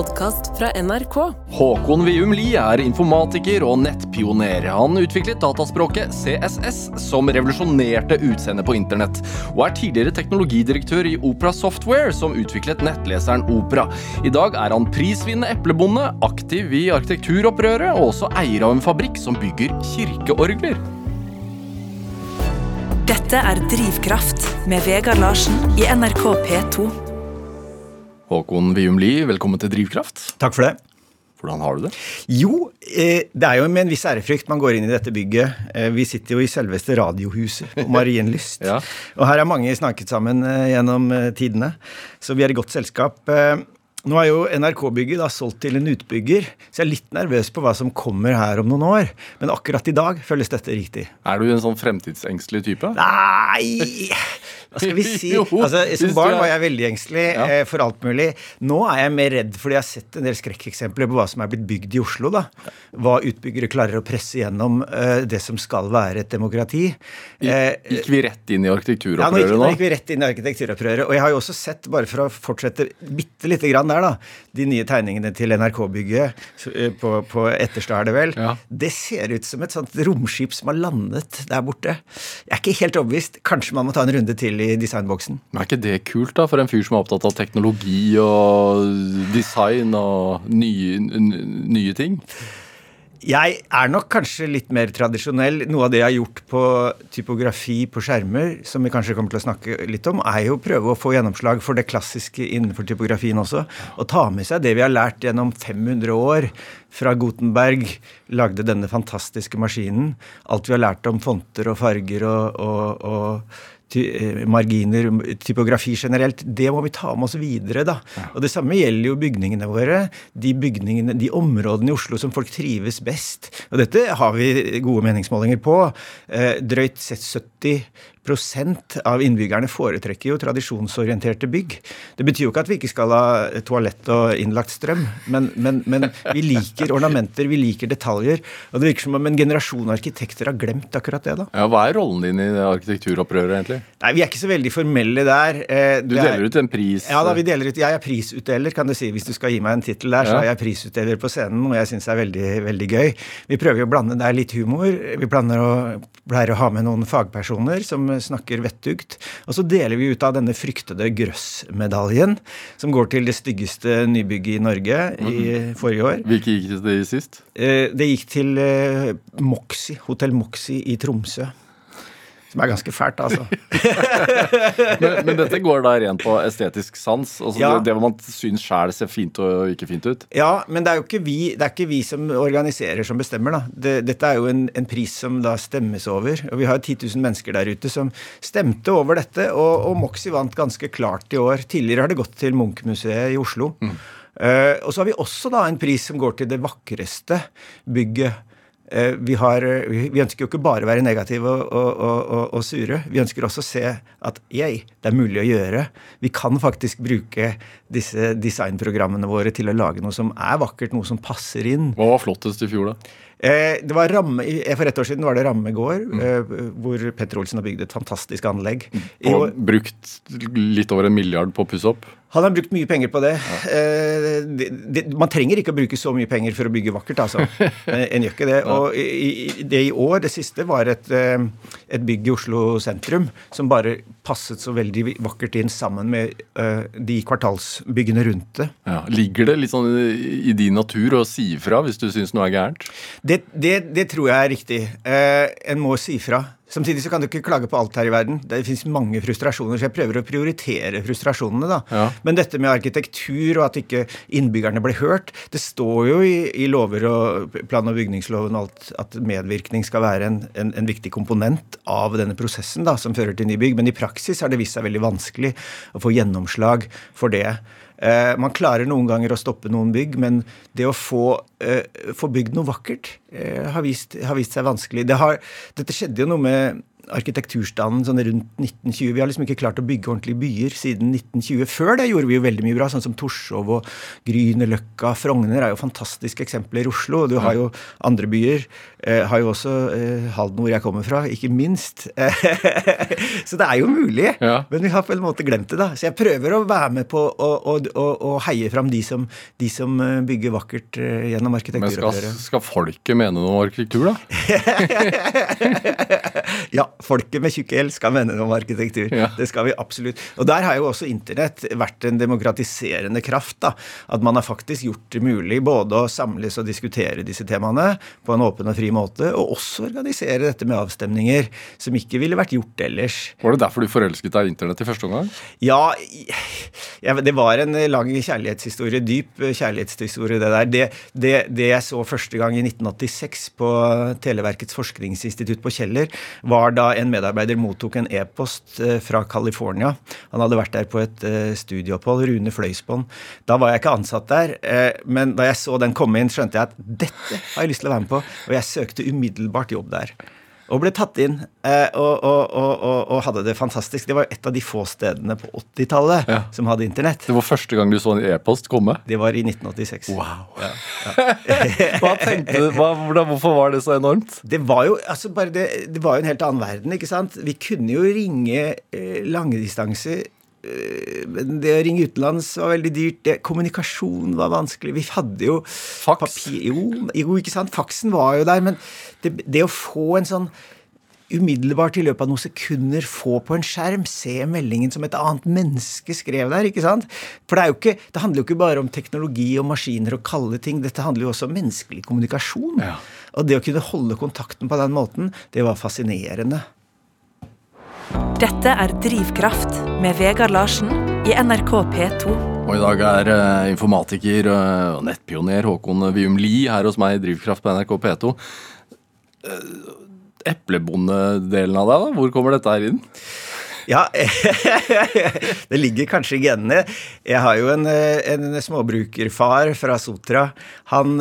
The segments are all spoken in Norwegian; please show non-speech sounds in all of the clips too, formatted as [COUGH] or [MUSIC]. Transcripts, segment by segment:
podkast fra NRK. Håkon Vium Lie er informatiker og nettpioner. Han utviklet dataspråket CSS, som revolusjonerte utseendet på internett, og er tidligere teknologidirektør i Opera Software, som utviklet nettleseren Opera. I dag er han prisvinnende eplebonde, aktiv i arkitekturopprøret, og også eier av en fabrikk som bygger kirkeorgler. Dette er Drivkraft med Vegard Larsen i NRK P2. Håkon Vium Lie, velkommen til Drivkraft. Takk for det. Hvordan har du det? Jo, eh, det er jo med en viss ærefrykt man går inn i dette bygget. Eh, vi sitter jo i selveste Radiohuset på Marienlyst. [LAUGHS] Ja. Og her har mange snakket sammen eh, gjennom tidene, så vi er i godt selskap. Nå er jo NRK-bygget da solgt til en utbygger, så jeg er litt nervøs på hva som kommer her om noen år. Men akkurat i dag føles dette riktig. Er du en sånn fremtidsengstelig type? Nei Hva skal vi si? [LAUGHS] Jo, Altså, som barn var jeg veldig engstelig Ja. eh, for alt mulig. Nå er jeg mer redd fordi jeg har sett en del skrekkeksempler på hva som er blitt bygd i Oslo. da. Hva utbyggere klarer å presse gjennom eh, det som skal være et demokrati. Eh, Gikk vi rett inn i ja, nå Ja, gikk, nå? gikk vi rett inn i arkitekturopprøret. Og jeg har jo også sett, bare for å fortsette bitte lite grann der, da, de nye tegningene til NRK-bygget eh, på, på Etterstad, er det vel. Ja. Det ser ut som et sånt romskip som har landet der borte. Jeg er ikke helt overbevist. Kanskje man må ta en runde til i designboksen. Men er ikke det kult, da, for en fyr som er opptatt av teknologi og design og nye, nye ting? Jeg er nok kanskje litt mer tradisjonell. Noe av det jeg har gjort på typografi på skjermer, som vi kanskje kommer til å snakke litt om, er jo å prøve å få gjennomslag for det klassiske innenfor typografien også. Og ta med seg det vi har lært gjennom 500 år. Fra Gutenberg lagde denne fantastiske maskinen. Alt vi har lært om fonter og farger og, og, og marginer, typografi generelt, det må vi ta med oss videre. da. Og Det samme gjelder jo bygningene våre. De bygningene, de områdene i Oslo som folk trives best. Og dette har vi gode meningsmålinger på. Eh, drøyt sett 70 av innbyggerne foretrekker jo tradisjonsorienterte bygg. Det betyr jo ikke at vi ikke skal ha toalett og innlagt strøm, men, men, men vi liker ornamenter, vi liker detaljer. Og det virker som om en generasjon arkitekter har glemt akkurat det. da. Ja, Hva er rollen din i det arkitekturopprøret, egentlig? Nei, vi er ikke så veldig formelle der. Eh, Du det er- deler ut en pris. Ja da, vi deler ut. Jeg er prisutdeler, kan du si. Hvis du skal gi meg en tittel der, så Ja. er jeg prisutdeler på scenen, og jeg syns er veldig, veldig gøy. Vi prøver jo å blande der litt humor. Vi å, pleier å ha med noen fagpersoner som snakker vettugt. Og så deler vi ut av denne fryktede Grøss-medaljen, som går til det styggeste nybygget i Norge i forrige år. Hvilke gikk det i sist? Eh, Det gikk til Moxi, Moxie, Hotell Moxie i Tromsø. Som er ganske fælt, altså. [LAUGHS] Men, men dette går da rent på estetisk sans? Altså Ja. det, det man syns sjæl ser fint og ikke fint ut? Ja, men det er jo ikke vi, det er ikke vi som organiserer, som bestemmer. da. Det, dette er jo en, en pris som da stemmes over. Og vi har 10 000 mennesker der ute som stemte over dette, og, og Moxie vant ganske klart i år. Tidligere har det gått til Munch-museet i Oslo. Eh, og så har vi også da en pris som går til det vakreste bygget. Eh, vi, har, vi vi ønsker jo ikke bare å være negative og, og, og, og sure. Vi ønsker også å se at yay, det er mulig å gjøre. Vi kan faktisk bruke disse designprogrammene våre til å lage noe som er vakkert, noe som passer inn. Hva var flottest i fjor, da? Eh, det var ramme, For ett år siden var det Ramme gård, eh, hvor Petter Olsen har bygd et fantastisk anlegg. Og år, brukt litt over en milliard på å pusse opp? han har brukt mye penger på det. Eh, det, det. Man trenger ikke å bruke så mye penger for å bygge vakkert, altså. [LAUGHS] Eh, En gjør ikke det. Og i, det i år, det siste, var et, eh, et bygg i Oslo sentrum som bare passet så veldig vakkert inn sammen med eh, de kvartalsbyggene rundt det. Ja. Ligger det litt sånn i i din natur å si ifra hvis du syns noe er gærent? Det, det, det tror jeg er riktig. Eh, en må si fra. Samtidig så kan du ikke klage på alt her i verden. Det fins mange frustrasjoner, så jeg prøver å prioritere frustrasjonene. da. Ja. Men dette med arkitektur og at ikke innbyggerne ble hørt Det står jo i, i lover og plan- og bygningsloven og alt at medvirkning skal være en, en, en viktig komponent av denne prosessen da, som fører til nybygg. Men i praksis har det vist seg veldig vanskelig å få gjennomslag for det. Eh, man klarer noen ganger å stoppe noen bygg, men det å få, eh, få bygd noe vakkert eh, har, vist, har vist seg vanskelig. Det har, dette skjedde jo noe med arkitekturstanden sånn rundt 1920. Vi har liksom ikke klart å bygge ordentlige byer siden 1920. Før det gjorde vi jo veldig mye bra, sånn som Torshov og Grünerløkka. Frogner er jo fantastiske eksempler i Oslo. Du har jo andre byer. Eh, har jo også eh, Halden, hvor jeg kommer fra, ikke minst. [LAUGHS] så det er jo mulig. Ja. Men vi har på en måte glemt det, da. Så jeg prøver å være med på å, å, å, å heie fram de som, de som eh, bygger vakkert gjennom arkitektur. Men skal, skal folket mene noe om arkitektur, da? [LAUGHS] Ja, folket med tjukke L skal mene noe om arkitektur. Ja. Det skal vi absolutt. Og der har jo også internett vært en demokratiserende kraft. da, At man har faktisk gjort det mulig både å samles og diskutere disse temaene på en åpen og fri måte, og også organisere dette med avstemninger som ikke ville vært gjort ellers. Var det derfor du forelsket deg i internett i første omgang? Ja, ja, det var en lang kjærlighetshistorie, dyp kjærlighetshistorie, det der. Det, det, det jeg så første gang i 1986 på Televerkets forskningsinstitutt på Kjeller, var da en medarbeider mottok en e-post eh, fra California. Han hadde vært der på et eh, studieopphold, Rune Fløysbond. Da var jeg ikke ansatt der, eh, men da jeg så den komme inn, skjønte jeg at dette har jeg lyst til å være med på, og jeg søkte umiddelbart jobb der. Og ble tatt inn, eh, og, og, og, og, hadde det fantastisk. Det var et av de få stedene på 80-tallet Ja. som hadde internett. Det var første gang du så en e-post komme? Det var i 1986. Wow. [LAUGHS] Hva tenkte du, hva, Hvorfor var det så enormt? Det var jo altså bare det, det var jo en helt annen verden, ikke sant? Vi kunne jo ringe eh, langdistanse. Men det å ringe utenlands var veldig dyrt. Det, kommunikasjon var vanskelig. Vi hadde jo Faks? papir jo, jo, ikke sant. Faksen var jo der. Men det, det å få en sånn umiddelbart i løpet av noen sekunder få på en skjerm, se meldingen som et annet menneske skrev der. ikke sant? For det, ikke, det handler jo ikke bare om teknologi og maskiner og kalde ting. Dette handler jo også om menneskelig kommunikasjon. Ja. Og det å kunne holde kontakten på den måten, det var fascinerende. Dette er Drivkraft med Vegard Larsen i NRK P2. Og i dag er eh, informatiker eh, og nettpioner Håkon Vium Lie her hos meg i Drivkraft på NRK P2. Eh, Eplebondedelen av deg, da? Hvor kommer dette her inn? Ja, [LAUGHS] det ligger kanskje i genene. Jeg har jo en, en småbrukerfar fra Sotra. Han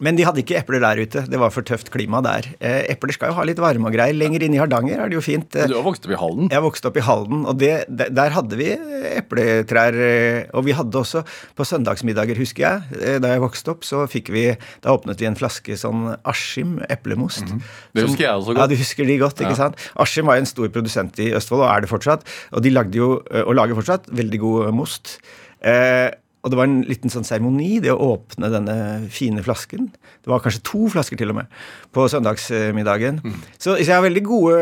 Men de hadde ikke epler der ute. Det var for tøft klima der. Eh, Epler skal jo ha litt varme og greier. Lenger inne i Hardanger er det jo fint. Men Du har vokst opp i Halden. Jeg vokste opp i Halden, og det, der, hadde vi epletrær. eh, Og vi hadde også på søndagsmiddager, husker jeg, eh, da jeg vokste opp, så fikk vi Da åpnet vi en flaske sånn Askim eplemost. Mhm. Det husker jeg også godt. Ja, du husker de godt, ikke Ja. sant? Askim var en stor produsent i Østfold, og er det fortsatt. Og de lagde jo, og lager fortsatt, veldig god most. Eh, og det var en liten sånn seremoni, det å åpne denne fine flasken. Det var kanskje to flasker til og med på søndagsmiddagen. Så, så jeg har veldig gode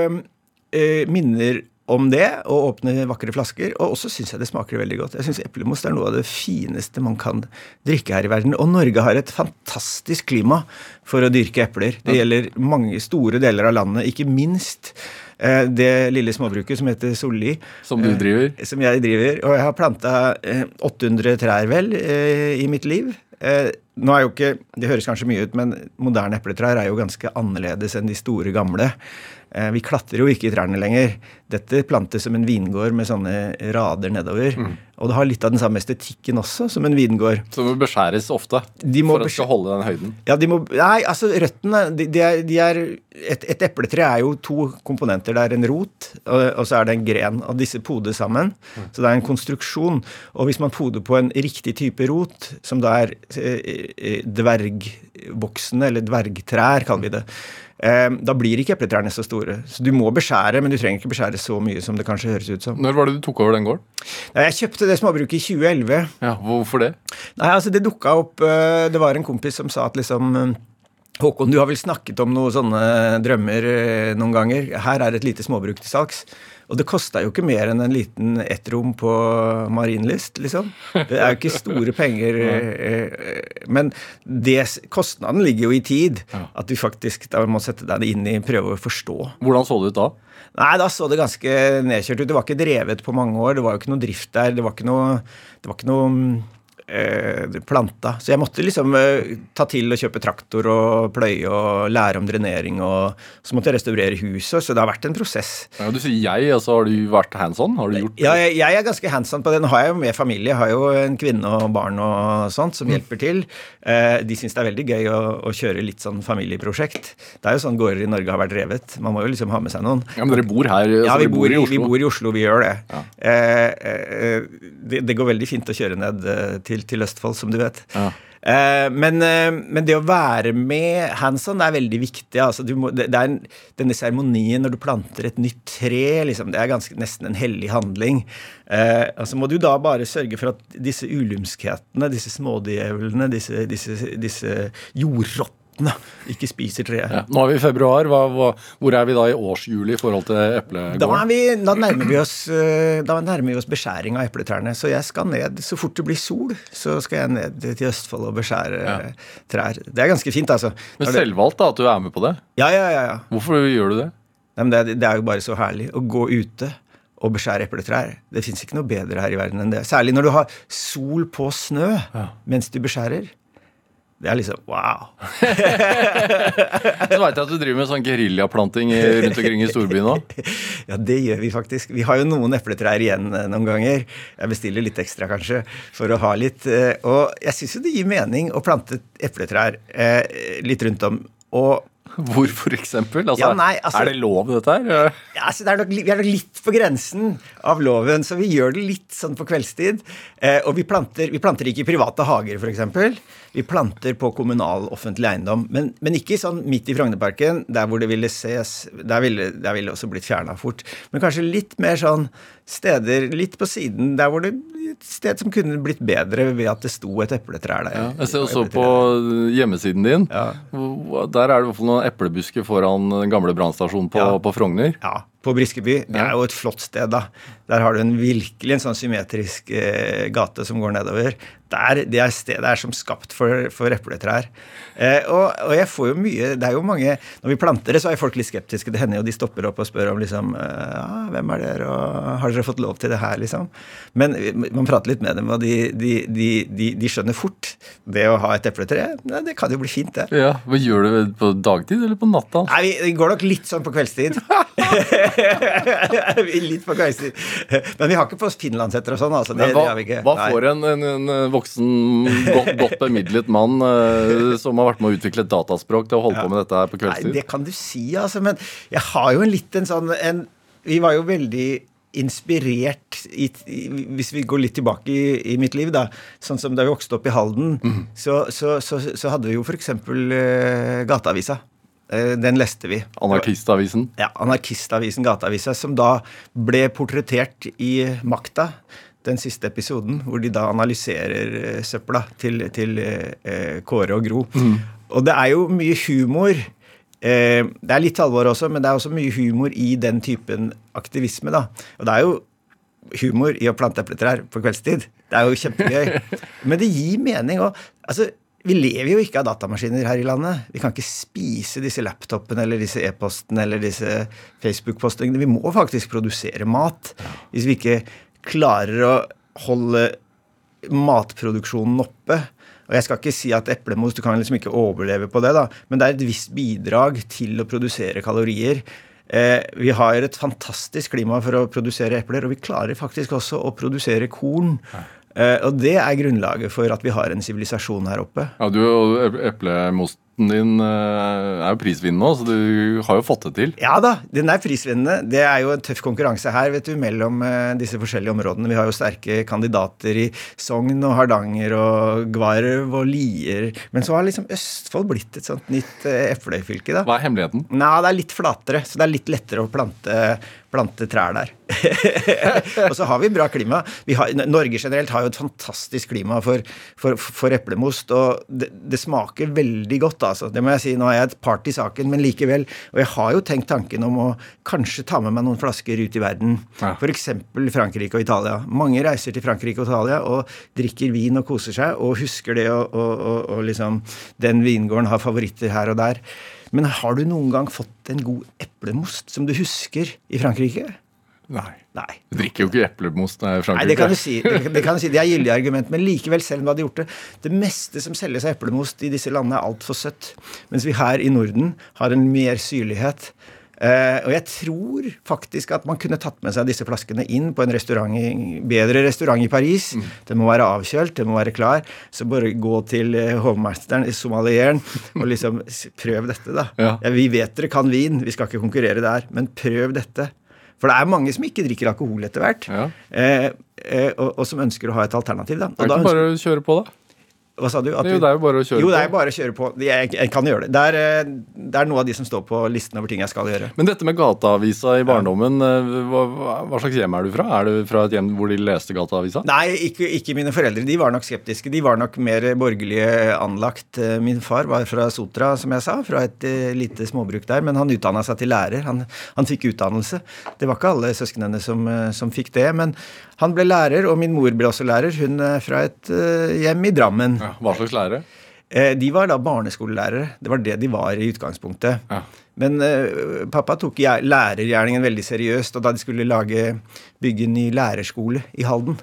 eh, minner om det, å åpne vakre flasker. Og også syns jeg det smaker veldig godt. Jeg syns eplemost er noe av det fineste man kan drikke her i verden. Og Norge har et fantastisk klima for å dyrke epler. Det gjelder mange store deler av landet, ikke minst det lille småbruket som heter Solli. Som du driver. Som jeg driver. Og jeg har planta eh, 800 trær, vel, eh, i mitt liv. Eh, nå er jo ikke, Det høres kanskje mye ut, men moderne epletrær er jo ganske annerledes enn de store, gamle. Eh, vi klatrer jo ikke i trærne lenger. Dette plantes som en vingård med sånne rader nedover. Og det har litt av den samme estetikken også, som en vingård. Som må beskjæres ofte De må for at skal holde den høyden. Ja, de må Nei, altså røttene de, de er, de er et, et epletre er jo to komponenter. Det er en rot, og, og så er det en gren. Og disse podes sammen. Så det er en konstruksjon. Og hvis man poder på en riktig type rot, som da er eh, eh, dvergvoksende, eller dvergtrær, kaller vi det, da blir ikke epletrærne så store. Så du må beskjære, men du trenger ikke beskjære så mye som det kanskje høres ut som. Når var det du tok over den gården? Jeg kjøpte det småbruket i 2011. Ja, Hvorfor det? Nei, altså det dukka opp øh, Det var en kompis som sa at liksom øh, Håkon, du har vel snakket om noen sånne drømmer øh, noen ganger. Her er et lite småbruk til salgs. Og det kosta jo ikke mer enn en liten ettrom på Marienlyst, liksom. Det er jo ikke store penger. [LAUGHS] øh, øh, Men det, kostnaden ligger jo i tid. At du faktisk da må sette deg inn i prøve å forstå. Hvordan så det ut da? Nei, da så det ganske nedkjørt ut. Det var ikke drevet på mange år. Det var jo ikke noe drift der. Det var ikke noe, det var ikke noe eh, planta. Så jeg måtte liksom eh, ta til å kjøpe traktor og pløye og lære om drenering. Og så måtte jeg restaurere huset. Så det har vært en prosess. Ja, du sier jeg, altså har du vært hands on? Har du gjort det? Ja, jeg, jeg er ganske hands on på det. Nå har jeg jo med familie. Jeg har jo en kvinne og barn og sånt som hjelper til. Eh, de syns det er veldig gøy å, å kjøre litt sånn familieprosjekt. Det er jo sånn gårder i Norge har vært drevet. Man må jo liksom ha med seg noen. Ja, Men dere bor her? Altså, Ja, vi dere bor, i, Oslo? vi bor i Oslo, vi gjør det. Ja. Det. Det går veldig fint å kjøre ned eh, til, til Østfold, som du vet. Ja. Eh, men, eh, men det å være med hands on er veldig viktig. Altså, du må, er en, denne seremonien når du planter et nytt tre, liksom, det er ganske, nesten en hellig handling. Eh, altså må du da bare sørge for at disse ulumskhetene, disse smådjevlene, disse, disse, disse jordrottene ikke spiser treet. Ja. Nå er vi i februar. Hva, hvor er vi da i årshjulet i forhold til Da, eplegården? vi, da, nærmer vi oss, eh, da nærmer vi oss beskjæring av epletrærne. Så jeg skal ned så fort det blir sol, så skal jeg ned til Østfold og beskjære Ja. trær. Det er ganske fint, altså. Men selvvalgt da, at du er med på det? Ja, ja, ja. ja. Hvorfor gjør du det? Nei, men det, det er jo bare så herlig å gå ute og beskjære epletrær. Det fins ikke noe bedre her i verden enn det. Særlig når du har sol på snø mens du beskjærer. Det er liksom wow. [LAUGHS] Så veit jeg at du driver med sånn geriljaplanting i- rundt omkring i storbyen òg. [LAUGHS] Ja, det gjør vi faktisk. Vi har jo noen epletrær igjen eh, noen ganger. Jeg bestiller litt ekstra, kanskje, for å ha litt. eh, Og jeg syns jo det gir mening å plante epletrær eh, litt rundt om. Og Hvor, for eksempel? Altså, Ja, nei, altså- er det lov, dette her? ja, altså det er nok, vi er nok litt på grensen av loven, så vi gjør det litt sånn på kveldstid. Eh, og vi planter, vi planter ikke i private hager, f.eks. Vi planter på kommunal, offentlig eiendom. Men, men ikke sånn midt i Frognerparken, der hvor det ville ses Der ville der ville det også blitt fjerna fort. Men kanskje litt mer sånn steder litt på siden, der hvor det Et sted som kunne blitt bedre ved at det sto et epletrær der. Ja, jeg ser også på hjemmesiden din. Ja. Der er det i hvert fall noen eplebusker foran den gamle brannstasjonen på, Ja. på Frogner. Ja, på Briskeby. Det er jo et flott sted, da. Der har du en virkelig en sånn symmetrisk eh, gate som går nedover. Der, det er stedet er som skapt for, for epletrær. Eh, og, og jeg får jo mye Det er jo mange Når vi planter det, så er folk litt skeptiske. Det hender jo de stopper opp og spør om liksom eh, ja, Hvem er dere, og har dere fått lov til det her, liksom? Men eh, man prater litt med dem, og de, de, de, de, skjønner fort det å ha et epletre. Ja, det kan jo bli fint, det. Ja, Hva Gjør du det på dagtid eller på natta? Nei, det går nok litt sånn på kveldstid. [LAUGHS] [LAUGHS] litt kveldstid. Men vi har ikke på finlandshetter og sånn. altså. Det, hva, det har vi ikke. hva får en, en, en voksen, godt, godt bemidlet mann uh, som har vært med å utvikle et dataspråk, til å holde på med dette her på Nei, kveldstid? det kan du si, altså. Men jeg har jo en litt en sånn en, Vi var jo veldig inspirert i, i, Hvis vi går litt tilbake i, i mitt liv, da. Sånn som da vi vokste opp i Halden, mm. så, så, så, så hadde vi jo f.eks. Uh, Gateavisa. Eh, den leste vi. Anarkistavisen? ja, anarkistavisen Gateavisa, som da ble portrettert i Makta, den siste episoden, hvor de da analyserer eh, søpla til, til eh, Kåre og Gro. Og det er jo mye humor. Eh, det er litt alvor også, men det er også mye humor i den typen aktivisme, da. Og det er jo humor i å plante epletrær på kveldstid. Det er jo kjempegøy. [LAUGHS] Men det gir mening òg. Altså, vi lever jo ikke av datamaskiner her i landet. Vi kan ikke spise disse laptopene eller disse e-postene eller disse Facebook-postingene. Vi må faktisk produsere mat. Hvis vi ikke klarer å holde matproduksjonen oppe. Og jeg skal ikke si at eplemos du kan liksom ikke overleve på det, da, men det er et visst bidrag til å produsere kalorier. Eh, vi har et fantastisk klima for å produsere epler, og vi klarer faktisk også å produsere korn. Eh, og det er grunnlaget for at vi har en sivilisasjon her oppe. Ja, du, og ep- Eplemosten din eh, er jo prisvinnende nå, så du har jo fått det til. Ja da, den er prisvinnende. Det er jo en tøff konkurranse her vet du, mellom eh, disse forskjellige områdene. Vi har jo sterke kandidater i Sogn og Hardanger og Gvarv og Lier. Men så har liksom Østfold blitt et sånt nytt eh, eplefylke, da. Hva er hemmeligheten? Nei, det er litt flatere, så det er litt lettere å plante, plante trær der. [LAUGHS] og så har vi bra klima. Vi har, Norge generelt har jo et fantastisk klima for, for, for eplemost, og det, det smaker veldig godt, altså. Det må jeg si. Nå er jeg et part i saken, men likevel. Og jeg har jo tenkt tanken om å kanskje ta med meg noen flasker ut i verden. Ja. F.eks. Frankrike og Italia. Mange reiser til Frankrike og Italia og drikker vin og koser seg, og husker det, og, og, og, og liksom Den vingården har favoritter her og der. Men har du noen gang fått en god eplemost som du husker i Frankrike? Nei. Nei. Du drikker jo ikke eplemost i Frankrike. Nei, det kan du si. Det, det kan du si. Det er gyldig argument. Men likevel, selv om du hadde gjort det Det meste som selges av eplemost i disse landene, er altfor søtt. Mens vi her i Norden har en mer syrlighet. Uh, og jeg tror faktisk at man kunne tatt med seg disse flaskene inn på en restaurant i, bedre restaurant i Paris. Mm. Den må være avkjølt, den må være klar. Så bare gå til eh, hovmesteren i somalieren og liksom prøv dette, da. [LAUGHS] Ja. vi vet dere kan vin, vi skal ikke konkurrere der, men prøv dette. For det er mange som ikke drikker alkohol etter hvert, Ja. eh, eh, og, og som ønsker å ha et alternativ. da. Og da ønsker, bare kjøre på, da. Hva sa du? At Det er jo det jo bare å kjøre jo, det er på. bare å kjøre på. Jeg, jeg kan gjøre det. Det er, eh, det er noe av de som står på listen over ting jeg skal gjøre. Men dette med gateavisa i barndommen, eh, hva, hva- slags hjem er du fra? Er du fra et hjem hvor de leste gateavisa? Nei, ikke, ikke mine foreldre. De var nok skeptiske. De var nok mer borgerlige anlagt. Eh, Min far var fra Sotra, som jeg sa, fra et lite småbruk der. Men han utdanna seg til lærer. Han, han fikk utdannelse. Det var ikke alle søsknene som, som fikk det. Men han ble lærer, og min mor ble også lærer. Hun er fra et eh, hjem i Drammen. Ja, hva slags lærer? Eh, De var da barneskolelærere. Det var det de var i utgangspunktet. Ja. Men uh, pappa tok lærergjerningen veldig seriøst, og da de skulle lage, bygge en ny lærerskole i Halden,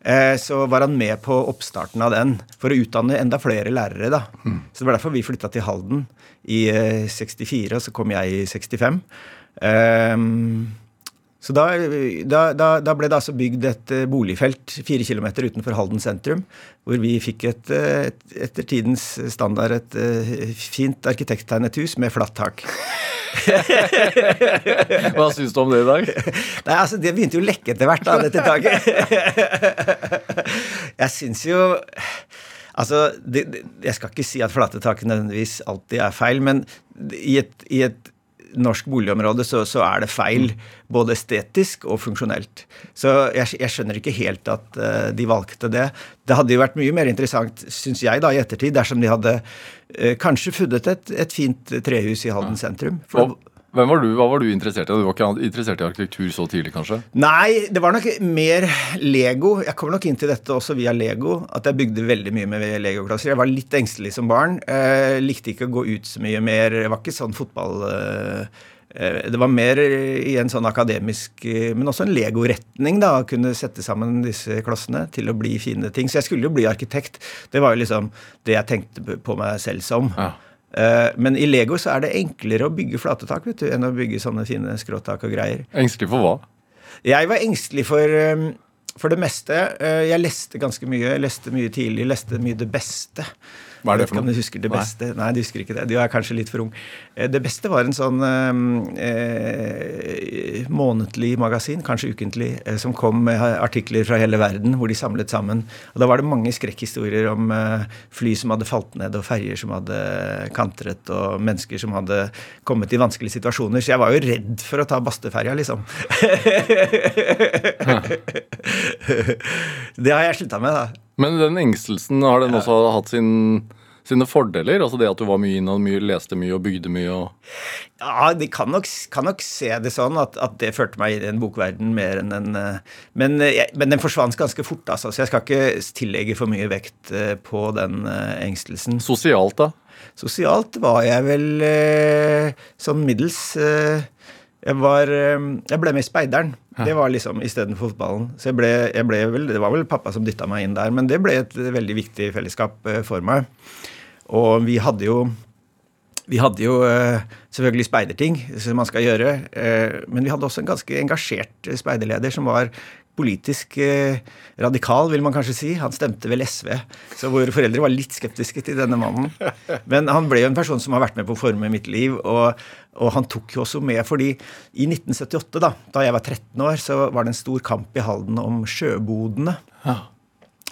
eh, så var han med på oppstarten av den for å utdanne enda flere lærere. da. Så det var derfor vi flytta til Halden i uh, 64, og så kom jeg i 65. Ehm, så da, da, da, ble det altså bygd et eh, boligfelt fire kilometer utenfor Halden sentrum, hvor vi fikk et, eh, et, etter tidens standard et et fint arkitekttegnet hus med flatt tak. [LAUGHS] Hva syns du om det i dag? Nei, altså Det begynte jo å lekke etter hvert, da, dette taket. [LAUGHS] jeg syns jo Altså, det, det, Jeg skal ikke si at flate tak nødvendigvis alltid er feil, men i et, i et norsk boligområde så, så er det feil. Både estetisk og funksjonelt. Så jeg, jeg skjønner ikke helt at uh, de valgte det. Det hadde jo vært mye mer interessant, syns jeg, da, i ettertid, dersom de hadde uh, kanskje funnet et, et fint trehus i Halden sentrum. For var du, hva var du interessert i? Du var ikke interessert i arkitektur så tidlig, kanskje? Nei, det var nok mer Lego. Jeg kom nok inn til dette også via Lego. At jeg bygde veldig mye med legoklasser. Jeg var litt engstelig som barn. Eh, likte ikke å gå ut så mye mer. Det var ikke sånn fotball... Eh, eh, det var mer i en sånn akademisk, eh, men også en Lego-retning, da. Å kunne sette sammen disse klossene til å bli fine ting. Så jeg skulle jo bli arkitekt. Det var jo liksom det jeg tenkte på meg selv som. Ja. Eh, Men i Lego så er det enklere å bygge flate tak vet du, enn å bygge sånne fine skråtak og greier. Engstelig for hva? Jeg var engstelig for, um, for det meste. Uh, Jeg leste ganske mye. Jeg leste mye tidlig. Leste mye Det Beste. Hva er det for noe? du husker Det Nei. Beste? Nei, du husker ikke det. De er kanskje litt for ung. Eh, Det Beste var en sånn um, eh, månedlig magasin, kanskje ukentlig, eh, som kom med artikler fra hele verden, hvor de samlet sammen. Og Da var det mange skrekkhistorier om eh, fly som hadde falt ned, og ferjer som hadde kantret, og mennesker som hadde kommet i vanskelige situasjoner. Så jeg var jo redd for å ta Bastøferja, liksom. [LAUGHS] det har jeg slutta med, da. Men den engstelsen, har den også hatt sin, sine fordeler? Altså det at du var mye inne og mye, leste mye og bygde mye og Ja, de kan nok, kan nok se det sånn at, at det førte meg inn i en bokverden mer enn en eh, men, eh, men den forsvant ganske fort, altså, så jeg skal ikke tillegge for mye vekt eh, på den engstelsen. Sosialt, da? Sosialt var jeg vel sånn middels. Jeg var eh, Jeg ble med i Speideren. Det var liksom istedenfor fotballen. Så jeg ble, jeg ble vel Det var vel pappa som dytta meg inn der, men det ble et veldig viktig fellesskap eh, for meg. Og vi hadde jo vi hadde jo eh, selvfølgelig speiderting som man skal gjøre, men vi hadde også en ganske engasjert speiderleder som var politisk eh, radikal, vil man kanskje si. Han stemte vel SV, så våre foreldre var litt skeptiske til denne mannen. Men han ble jo en person som har vært med på å forme mitt liv, og, og han tok jo også med fordi i 1978, da, da jeg var 13 år, så var det en stor kamp i Halden om sjøbodene.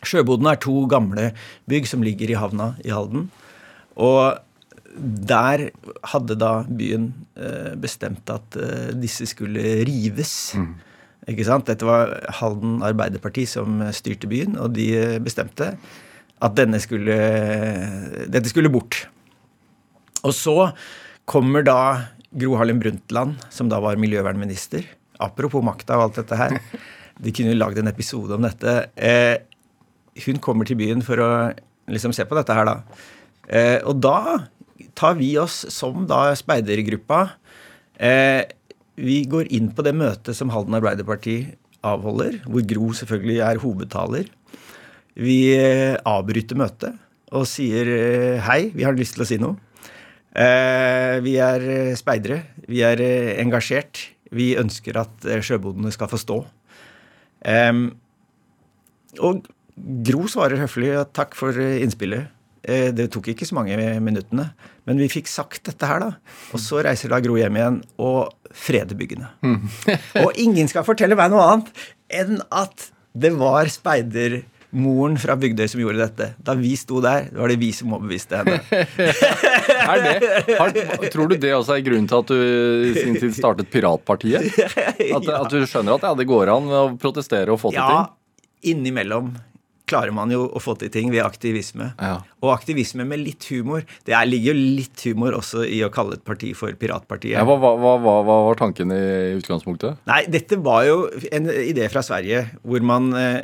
Sjøbodene er to gamle bygg som ligger i havna i Halden. Og der hadde da byen eh, bestemt at eh, disse skulle rives. Ikke sant? Dette var Halden Arbeiderparti som styrte byen, og de bestemte at denne skulle, dette skulle bort. Og så kommer da Gro Harlem Brundtland, som da var miljøvernminister. Apropos makta og alt dette her. De kunne jo lagd en episode om dette. Eh, hun kommer til byen for å liksom se på dette her, da. Eh, og da tar vi oss som da speidergruppa eh, vi går inn på det møtet som Halden Arbeiderparti avholder, hvor Gro selvfølgelig er hovedtaler. Vi eh, avbryter møtet og sier eh, hei, vi har lyst til å si noe. Eh, vi er speidere. Vi er engasjert. Vi ønsker at sjøbodene skal få stå. Og Gro svarer høflig at takk for innspillet. Det tok ikke så mange minuttene, men vi fikk sagt dette her, da. Og så reiser da Gro hjem igjen og freder byggene. [LAUGHS] og ingen skal fortelle meg noe annet enn at det var speidermoren fra Bygdøy som gjorde dette. Da vi sto der, var det vi som overbeviste henne. [LAUGHS] Er det, har, tror du det også er grunnen til at du i sin tid startet Piratpartiet? [LAUGHS] At, at du skjønner at ja, det går an å protestere og få til Ja, ting? innimellom klarer man jo å få til ting ved aktivisme. Ja. Og aktivisme med litt humor. Det er, ligger jo litt humor også i å kalle et parti for Piratpartiet. Ja, hva, hva, hva, hva var tanken i utgangspunktet? Nei, dette var jo en idé fra Sverige hvor man eh,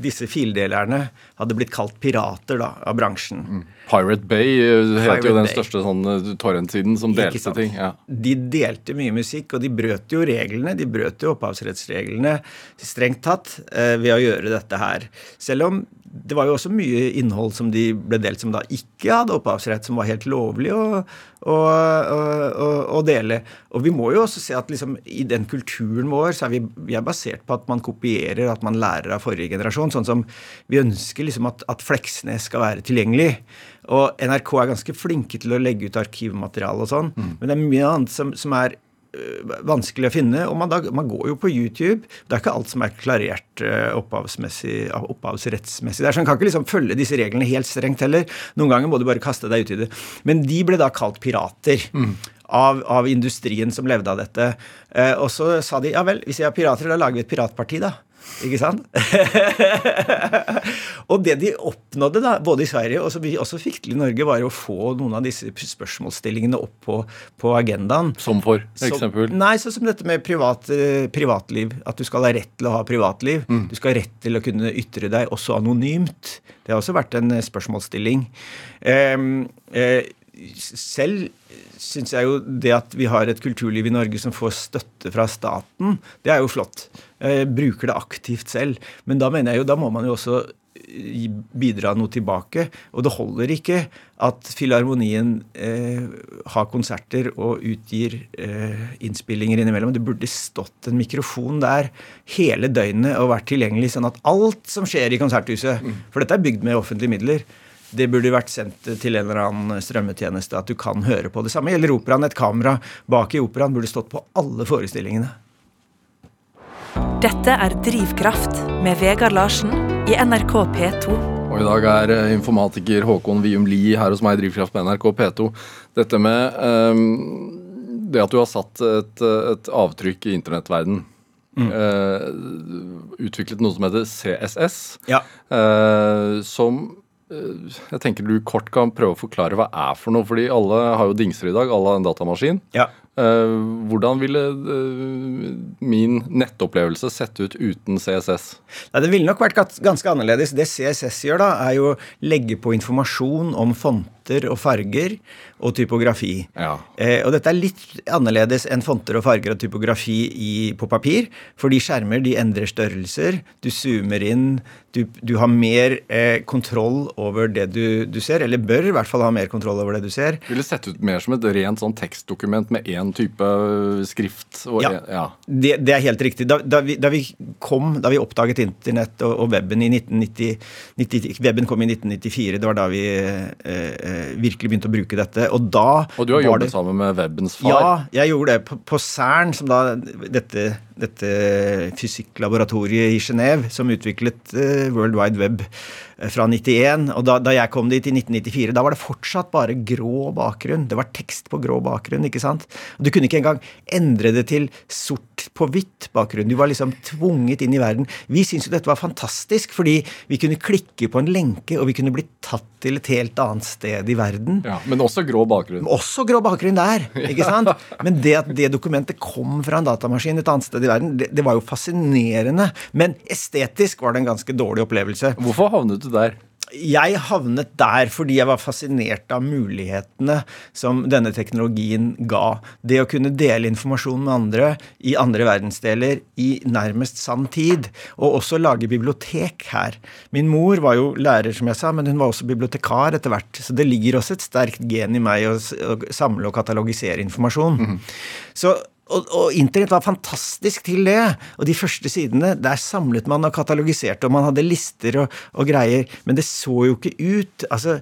Disse fildelerne hadde blitt kalt pirater da, av bransjen. Pirate Bay het heter Pirate jo den Bay. største sånn eh, torrentsiden som delte ting. Ja. De delte mye musikk, og de brøt jo reglene. De brøt jo opphavsrettsreglene strengt tatt eh, ved å gjøre dette her. Selv om det var jo også mye innhold som de ble delt som da ikke hadde opphavsrett, som var helt lovlig å, å, å, å, dele. Og vi må jo også se at liksom, i den kulturen vår så er vi, vi er basert på at man kopierer, at man lærer av forrige generasjon. Sånn som vi ønsker liksom at, at Fleksnes skal være tilgjengelig. Og NRK er ganske flinke til å legge ut arkivmateriale og sånn, men det er mye annet som, som er vanskelig å finne. Og man, da, man går jo på YouTube. Det er ikke alt som er klarert øh, opphavsrettsmessig. Det er sånn, kan ikke liksom følge disse reglene helt strengt heller. Noen ganger må du bare kaste deg ut i det. Men de ble da kalt pirater. Av, av industrien som levde av dette. Eh, og så sa de ja vel, hvis vi er pirater, da lager vi et piratparti, da. Ikke sant? [LAUGHS] og det de oppnådde, da, både i Sverige og som vi også fikk til i Norge, var å få noen av disse spørsmålsstillingene opp på, på agendaen. Som for Så- eksempel. Nei, sånn som dette med privat, eh, privatliv. At du skal ha rett til å ha privatliv. Du skal ha rett til å kunne ytre deg også anonymt. Det har også vært en eh, spørsmålsstilling. Um, uh, selv syns jeg jo det at vi har et kulturliv i Norge som får støtte fra staten, det er jo flott. Jeg bruker det aktivt selv. Men da mener jeg jo, da må man jo også eh, bidra noe tilbake. Og det holder ikke at Filharmonien eh, har konserter og utgir eh, innspillinger innimellom. Det burde stått en mikrofon der hele døgnet og vært tilgjengelig, sånn at alt som skjer i Konserthuset For dette er bygd med offentlige midler. Det burde vært sendt til en eller annen strømmetjeneste, at du kan høre på det samme. Gjelder operaen. Et kamera bak i operaen burde stått på alle forestillingene. Dette er Drivkraft med Vegard Larsen i NRK P2. Og i dag er eh, informatiker Håkon Wium Lie her hos meg i Drivkraft med NRK P2. Dette med um, det at du har satt et, et avtrykk i internettverden. Uh, utviklet noe som heter CSS. Ja. uh, som uh, jeg tenker du kort kan prøve å forklare hva er for noe. Fordi alle har jo dingser i dag. Alle har en datamaskin. ja. Eh, hvordan ville eh, min nettopplevelse sett ut uten CSS? Det ville nok vært ganske annerledes. Det CSS gjør, da, er jo å legge på informasjon om fonter og farger og typografi. Ja. Eh, og dette er litt annerledes enn fonter og farger og typografi i, på papir. Fordi skjermer de endrer størrelser. Du zoomer inn. Du, du har mer eh, kontroll over det du, du ser. Eller bør i hvert fall ha mer kontroll over det du ser. ville sett ut mer som et rent sånn tekstdokument med én type skrift. Og Ja. en- ja. Det, det er helt riktig. Da, da, vi, da vi kom, da vi oppdaget internett og, og weben i 1990, 90, Weben kom i 1994. Det var da vi eh, eh, virkelig begynte å bruke dette. Og da Og du har jobbet det, sammen med webens far. Ja, jeg gjorde det. På, på CERN, som da dette, dette fysikklaboratoriet i Genéve, som utviklet eh, World Wide Web eh, fra 91. Og da, da jeg kom dit i 1994, da var det fortsatt bare grå bakgrunn. Det var tekst på grå bakgrunn, ikke sant? Du kunne ikke engang endre det til sort på hvitt bakgrunn. Du var liksom tvunget inn i verden. Vi syntes jo dette var fantastisk, fordi vi kunne klikke på en lenke, og vi kunne bli tatt til et helt annet sted i verden. Ja, men også grå bakgrunn. Også grå bakgrunn der, [LAUGHS] ikke sant? Men det at det dokumentet kom fra en datamaskin et annet sted i verden, det, det var jo fascinerende. Men estetisk var det en ganske dårlig opplevelse. Hvorfor havnet du der? Jeg havnet der fordi jeg var fascinert av mulighetene som denne teknologien ga. Det å kunne dele informasjon med andre i andre verdensdeler i nærmest sann tid. Og også lage bibliotek her. Min mor var jo lærer, som jeg sa, men hun var også bibliotekar etter hvert. Så det ligger også et sterkt gen i meg å, samle og katalogisere informasjon. Mm. Så og, og, internett var fantastisk til det. Og de første sidene, der samlet man og katalogiserte, og man hadde lister og, og greier. Men det så jo ikke ut. Altså,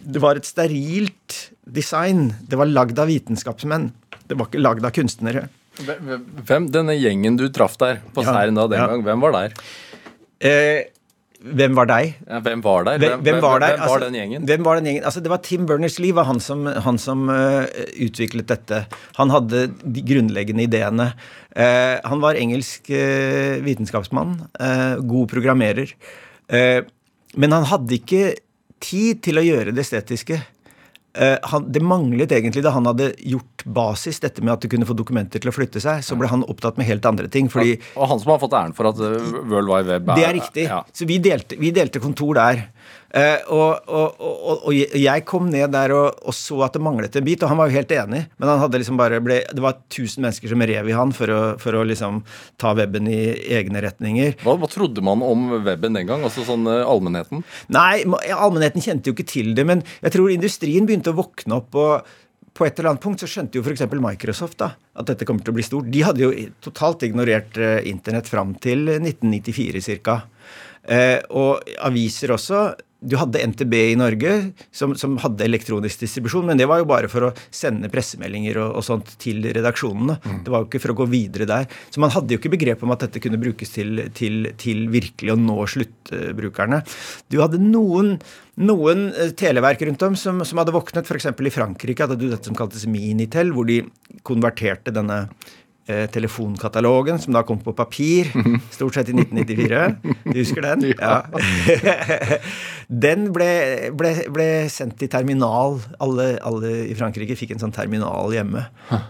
det var et sterilt design. Det var lagd av vitenskapsmenn. Det var ikke lagd av kunstnere. Hvem, Denne gjengen du traff der på Seiren da den ja. gang, hvem var der? Eh, hvem var deg? Ja, hvem var der? Hvem, hvem, var, der? hvem var, den gjengen? Hvem var den gjengen? Altså, det var Tim Berners-Lee var han som, han som uh, utviklet dette. Han hadde de grunnleggende ideene. Uh, han var engelsk uh, vitenskapsmann. god programmerer. men han hadde ikke tid til å gjøre det estetiske. Uh, han, det manglet egentlig da han hadde gjort basis, dette med at du kunne få dokumenter til å flytte seg. Så ble han opptatt med helt andre ting. Fordi, og han som har fått æren for at World Wide Web er Det er riktig. Ja. Så vi delte, vi delte kontor der. Uh, og, og, og, og, jeg kom ned der og, så at det manglet en bit, og han var jo helt enig. Men han hadde liksom bare ble, det var 1000 mennesker som rev i han for å, for å liksom ta weben i egne retninger. Hva, hva, trodde man om weben den gang? Altså sånn uh, allmennheten? Nei, allmennheten kjente jo ikke til det. Men jeg tror industrien begynte å våkne opp. og på et eller annet punkt så skjønte jo f.eks. Microsoft da, at dette kommer til å bli stort. De hadde jo totalt ignorert uh, internett fram til 1994 ca. Eh, og aviser også du hadde NTB i Norge, som, som, hadde elektronisk distribusjon, men det var jo bare for å sende pressemeldinger og, og sånt til redaksjonene. Mm. Det var jo ikke for å gå videre der. Så man hadde jo ikke begrep om at dette kunne brukes til, til, til virkelig å nå sluttbrukerne. Du hadde noen, noen eh, televerk rundt om som, som hadde våknet, f.eks. i Frankrike hadde du dette som kaltes Minitel, hvor de konverterte denne Eh, telefonkatalogen, som da kom på papir, [LAUGHS] stort sett i 1994. Du husker den? [LAUGHS] Ja. [LAUGHS] den ble, ble, ble, sendt i terminal. Alle, alle, i Frankrike fikk en sånn terminal hjemme.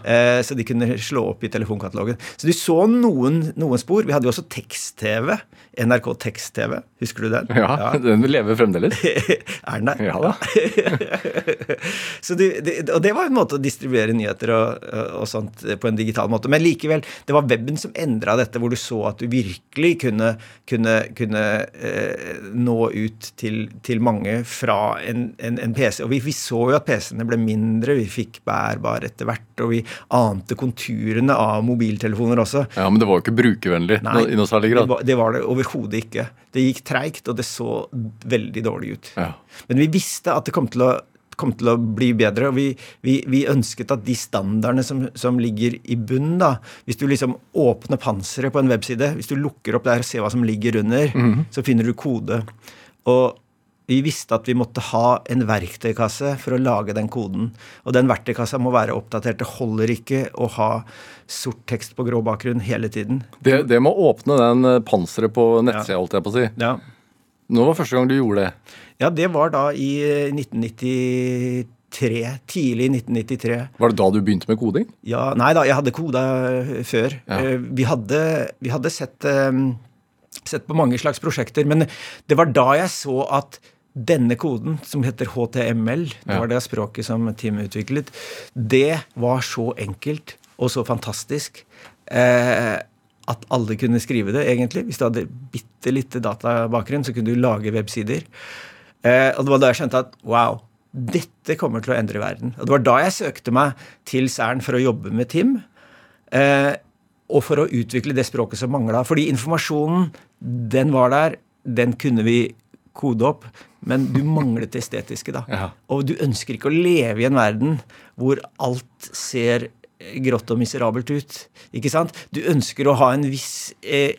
Eh, så de kunne slå opp i telefonkatalogen. Så du så noen, noen spor. Vi hadde jo også tekst-TV. NRK Tekst-TV. Husker du den? Ja, ja. den lever fremdeles. er den der? Ja da. så du, det, og det var en måte å distribuere nyheter og, og sånt på en digital måte. Men likevel, det var weben som endra dette, hvor du så at du virkelig kunne, kunne, kunne eh, nå ut til, til, mange fra en, en, en PC. Og vi, vi, så jo at PC-ene ble mindre, vi fikk bærbar etter hvert, og vi ante konturene av mobiltelefoner også. Ja, Men det var jo ikke brukervennlig Nei, i noe særlig grad? Det var, det var det overhodet ikke. Det gikk treigt, og det så veldig dårlig ut. Ja. Men vi visste at det kom til å kom til å bli bedre. og Vi, vi, vi ønsket at de standardene som, som, ligger i bunnen da, Hvis du liksom åpner panseret på en webside, hvis du lukker opp der og ser hva som ligger under, mm. så finner du kode. Og vi visste at vi måtte ha en verktøykasse for å lage den koden. Og den verktøykassa må være oppdatert. Det holder ikke å ha sort tekst på grå bakgrunn hele tiden. Det, det må åpne den panseret på nettsida, holdt jeg på å si. Ja. Når var første gang du gjorde det? Ja, det var da i 1993. Eh, tidlig i 1993. Var det da du begynte med koding? Ja, Nei da, jeg hadde koda før. Ja. Eh, vi, hadde, vi hadde sett, sett på mange slags prosjekter, men det var da jeg så at denne koden, som heter HTML, det var det språket som Tim utviklet, det var så enkelt og så fantastisk. Eh, at alle kunne skrive det, egentlig. Hvis du hadde bitte lite databakgrunn, så kunne du lage websider. Eh, og det var da jeg skjønte at wow, dette kommer til å endre verden. Og det var da jeg søkte meg til Cern for å jobbe med Tim. Eh, og for å utvikle det språket som mangla. Fordi informasjonen, den var der. Den kunne vi kode opp. Men du manglet det estetiske, da. Ja. Og du ønsker ikke å leve i en verden hvor alt ser grått og miserabelt ut. Ikke sant? Du ønsker å ha en viss eh,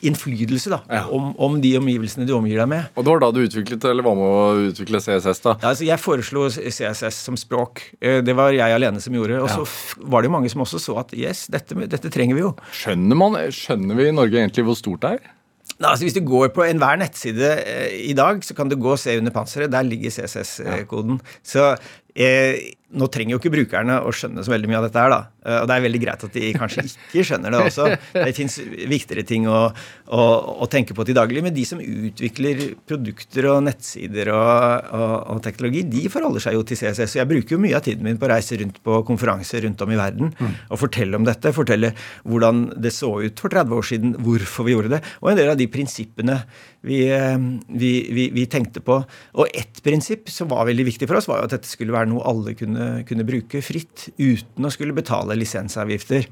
innflytelse da, ja. om, om, de omgivelsene du omgir deg med. Og det var da du utviklet, eller var med å utvikle CSS? da? Ja, altså Jeg foreslo CSS som språk. Eh, det var jeg alene som gjorde. Og så var det jo mange som også så at yes, dette, dette trenger vi jo. Skjønner, man, skjønner vi i Norge egentlig hvor stort det er? Nei, altså Hvis du går på enhver nettside eh, i dag, så kan du gå og se under panseret. Der ligger CSS-koden. Så Eh, nå trenger jo ikke brukerne å skjønne så veldig mye av dette her, da. Eh, og det er veldig greit at de kanskje ikke skjønner det også. Det fins viktigere ting å, å, å, tenke på til daglig. Men de som utvikler produkter og nettsider og, og, og, teknologi, de forholder seg jo til CSS. Og jeg bruker jo mye av tiden min på å reise rundt på konferanser rundt om i verden mm. og fortelle om dette. Fortelle hvordan det så ut for 30 år siden, hvorfor vi gjorde det, og en del av de prinsippene vi, eh, vi, vi, vi tenkte på. Og ett prinsipp som var veldig viktig for oss, var jo at dette skulle være noe alle kunne kunne, kunne, bruke fritt uten å skulle betale lisensavgifter.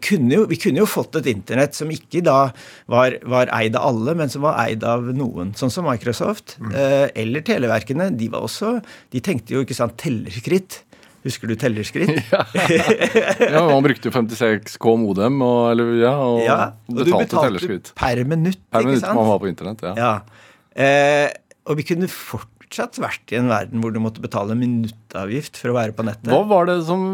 Kunne jo, vi kunne jo fått et internett som ikke da var, var, eid av alle, men som var eid av noen. Sånn som Microsoft mm. eh, eller televerkene. De var også, de tenkte jo ikke sant, tellerskritt. Husker du tellerskritt? [LAUGHS] ja. ja, man brukte jo 56K modem og, eller, ja, og, ja, og betalte, betalte tellerskritt. Per minutt, per minutt ikke sant? man var på internett, ja. ja. Eh, og vi kunne fortsatt vært i en verden hvor du måtte betale minuttavgift for å være på nettet. Hva var det som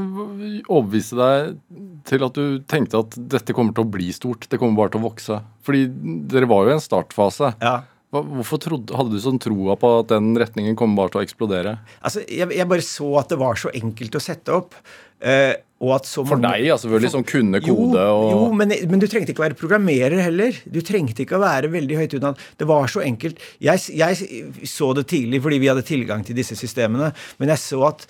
overbeviste deg til at du tenkte at dette kommer til å bli stort? Det kommer bare til å vokse? Fordi dere var jo i en startfase. Ja. Hvorfor trodde, hadde du sånn troa på at den retningen kom bare til å eksplodere? Altså, jeg, jeg, bare så at det var så enkelt å sette opp. Uh, for deg, ja, selvfølgelig, som kunne kode og Jo, men, men, du trengte ikke å være programmerer heller. Du trengte ikke å være veldig høyt utdannet. Det var så enkelt. Jeg, jeg, så det tidlig fordi vi hadde tilgang til disse systemene, men jeg så at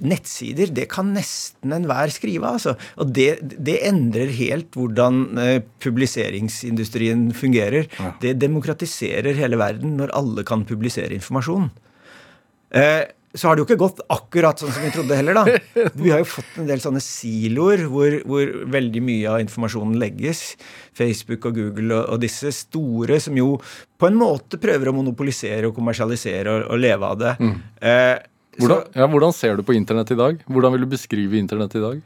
nettsider, det kan nesten enhver skrive, altså. Og det, det, endrer helt hvordan uh, publiseringsindustrien fungerer. Ja. Det demokratiserer hele verden når alle kan publisere informasjon. Uh, så har det jo ikke gått akkurat sånn som vi trodde heller, da. Vi har jo fått en del sånne siloer hvor, hvor veldig mye av informasjonen legges. Facebook og Google og, og, disse store som jo på en måte prøver å monopolisere og kommersialisere og, og leve av det. Mm. Eh, hvordan, ja, hvordan ser du på internett i dag? Hvordan vil du beskrive internett i dag?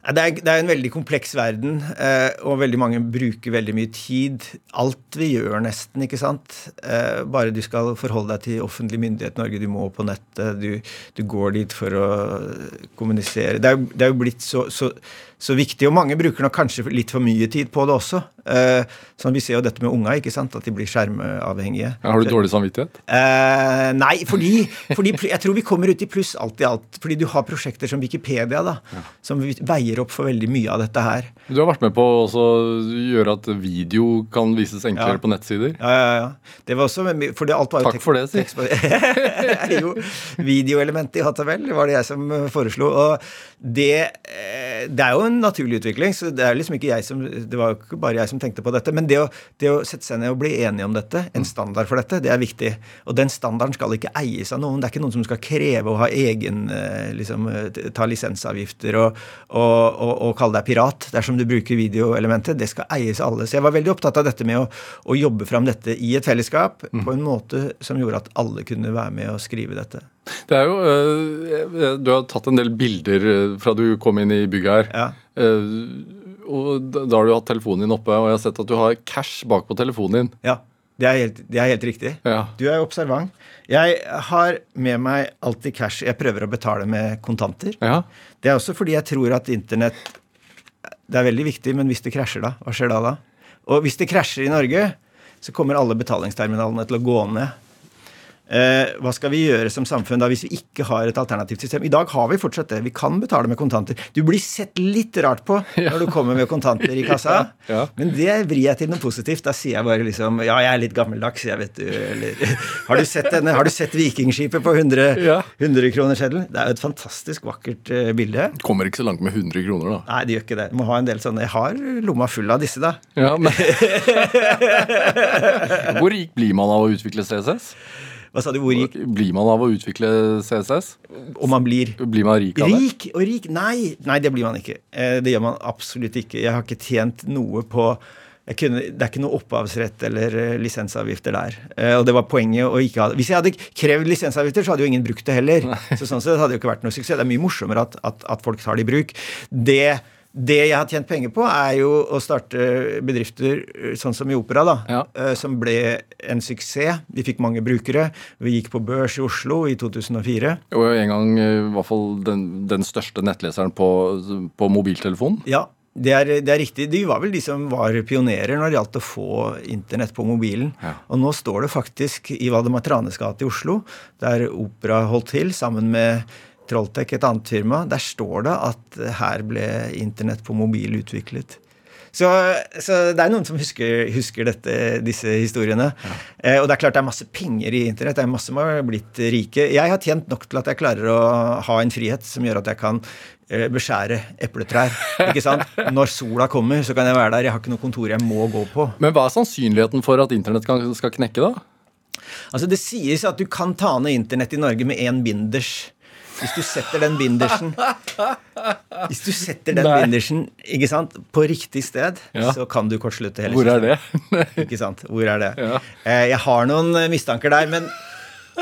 Det er, det er, en veldig kompleks verden, eh, og veldig mange bruker veldig mye tid. Alt vi gjør, nesten. ikke sant? Eh, bare du skal forholde deg til offentlig myndighet Norge, du må på nettet, du, du går dit for å kommunisere. Det er, det er jo blitt så, så så viktig. Og mange bruker nok kanskje litt for mye tid på det også. Eh, sånn, Vi ser jo dette med unga, ikke sant? at de blir skjermavhengige. Har du dårlig samvittighet? Eh, nei, fordi, fordi, jeg tror vi kommer ut i pluss alt i alt. Fordi du har prosjekter som Wikipedia, da, ja. som veier opp for veldig mye av dette her. Du har vært med på å gjøre at video kan vises enklere ja. på nettsider? Ja, ja, ja. Det var også, for det, alt var Takk for det, si. [LAUGHS] jo, videoelementet i HTML var det jeg som foreslo. Og det, eh, det er jo en naturlig utvikling. så Det er liksom ikke jeg som, det var jo ikke bare jeg som tenkte på dette. Men det å, det å sette seg ned og bli enige om dette, en standard for dette, det er viktig. Og den standarden skal ikke eies av noen. Det er ikke noen som skal kreve å ha egen eh, liksom, Ta lisensavgifter og, og, og, og kalle deg pirat dersom du bruker videoelementet. Det skal eies av alle. Så jeg var veldig opptatt av dette med å, å jobbe fram dette i et fellesskap mm. på en måte som gjorde at alle kunne være med og skrive dette. Det er jo, uh, Du har tatt en del bilder eh, fra du kom inn i bygget her. Ja. Og Da har du hatt telefonen din oppe, og jeg har sett at du har cash bak på telefonen din. Ja, det er helt, det er helt riktig. Ja. Du er observant. Jeg har med meg alltid cash. Jeg prøver å betale med kontanter. Ja. Det er også fordi jeg tror at internett det er veldig viktig, men hvis det krasjer da, hva skjer da da? Og hvis det krasjer i Norge, så kommer alle betalingsterminalene til å gå ned. Eh, hva skal vi gjøre som samfunn da hvis vi ikke har et alternativt system? I dag har vi fortsatt det. Vi kan betale med kontanter. Du blir sett litt rart på når du kommer med kontanter i kassa, [LAUGHS] ja, ja. men det vrir jeg til noe positivt. Da sier jeg bare liksom Ja, jeg er litt gammeldags, jeg, vet du. Eller, [LAUGHS] har du sett denne? Har du sett Vikingskipet på 100, ja. 100-kronerseddelen? Det er jo et fantastisk vakkert uh, bilde. Kommer ikke så langt med 100 kroner, da. Nei, det gjør ikke det. Du må ha en del sånne Jeg har lomma full av disse, da. Ja, men... [LAUGHS] Hvor rik blir man av å utvikle CSS? Hva sa du, hvor rik? Blir man av å utvikle CSS? Om man blir Blir man rik av det? Rik og rik? Nei, nei, det blir man ikke. Eh, det gjør man absolutt ikke. Jeg har ikke tjent noe på kunne, det er ikke noe opphavsrett eller eh, lisensavgifter der. Eh, og det var poenget å ikke ha det. Hvis jeg hadde krevd lisensavgifter, så hadde jo ingen brukt det heller. Så sånn sett hadde det jo ikke vært noe suksess. Det er mye morsommere at, at, at folk tar det i bruk. Det det jeg har tjent penger på, er jo å starte bedrifter eh, sånn som i Opera, da, ja. Eh, som ble en suksess. Vi fikk mange brukere. Vi gikk på børs i Oslo i 2004. Og en gang eh, i hvert fall den, den største nettleseren på, på mobiltelefonen. Ja, det er, det er, riktig. De var vel de som var pionerer når det gjaldt å få internett på mobilen. Ja. Og nå står det faktisk i Valdemar Tranes gate i Oslo, der Opera holdt til, sammen med Trolltech, et annet firma, der står det at her ble internett på mobil utviklet. Så, så, det er noen som husker, husker dette, disse historiene. Ja. Eh, og det er klart det er masse penger i internett. Det er masse som har blitt rike. Jeg har tjent nok til at jeg klarer å ha en frihet som gjør at jeg kan eh, beskjære epletrær. ikke sant? [LAUGHS] Når sola kommer, så kan jeg være der. Jeg har ikke noe kontor jeg må gå på. Men hva er sannsynligheten for at internett skal knekke, da? Altså Det sies at du kan ta ned internett i Norge med én binders. Hvis du setter den bindersen Hvis du setter den Nei. bindersen ikke sant, på riktig sted, ja. så kan du kortslutte hele Hvor er det? [LAUGHS] ikke sant? Hvor er det? Ja. Eh, jeg har noen eh, mistanker der, men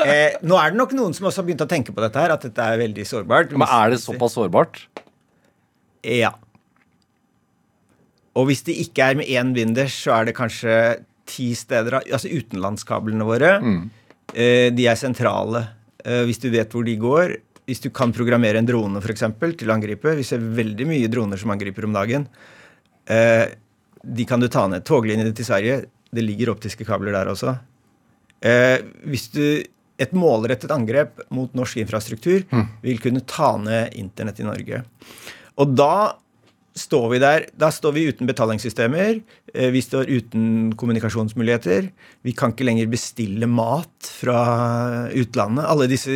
eh, nå er det nok noen som også har begynt å tenke på dette her, at dette er veldig sårbart. Men er det såpass sårbart? Ja. Og hvis det ikke er med én binders, så er det kanskje ti steder Altså utenlandskablene våre, mm. eh, de er sentrale. Eh, hvis du vet hvor de går, hvis du kan programmere en drone for eksempel, til å angripe Vi ser veldig mye droner som angriper om dagen. Eh, de kan du ta ned. Toglinjene til Sverige, det ligger optiske kabler der også. Eh, hvis du et målrettet angrep mot norsk infrastruktur mm. vil kunne ta ned internett i Norge. Og da står vi der. Da står vi uten betalingssystemer. Eh, vi står uten kommunikasjonsmuligheter. Vi kan ikke lenger bestille mat fra utlandet. Alle disse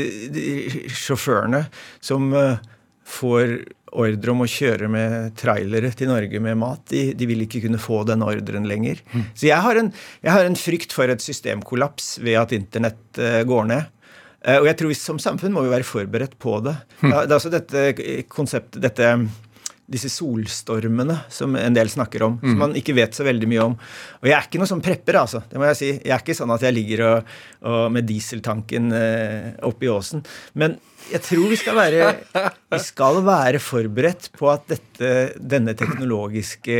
sjåførene som eh, får ordre om å kjøre med trailere til Norge med mat, de, de vil ikke kunne få den ordren lenger. Mm. Så jeg har, en, jeg har, en, frykt for et systemkollaps ved at internett uh, går ned. Og jeg tror vi som samfunn må vi være forberedt på det. Mm. det er altså dette konseptet, dette disse solstormene som en del snakker om, som man ikke vet så veldig mye om. Og jeg er ikke noe sånn prepper, altså. Det må jeg si. Jeg er ikke sånn at jeg ligger og, og med dieseltanken eh, oppi åsen. Men jeg tror vi skal være, vi skal være forberedt på at dette, denne teknologiske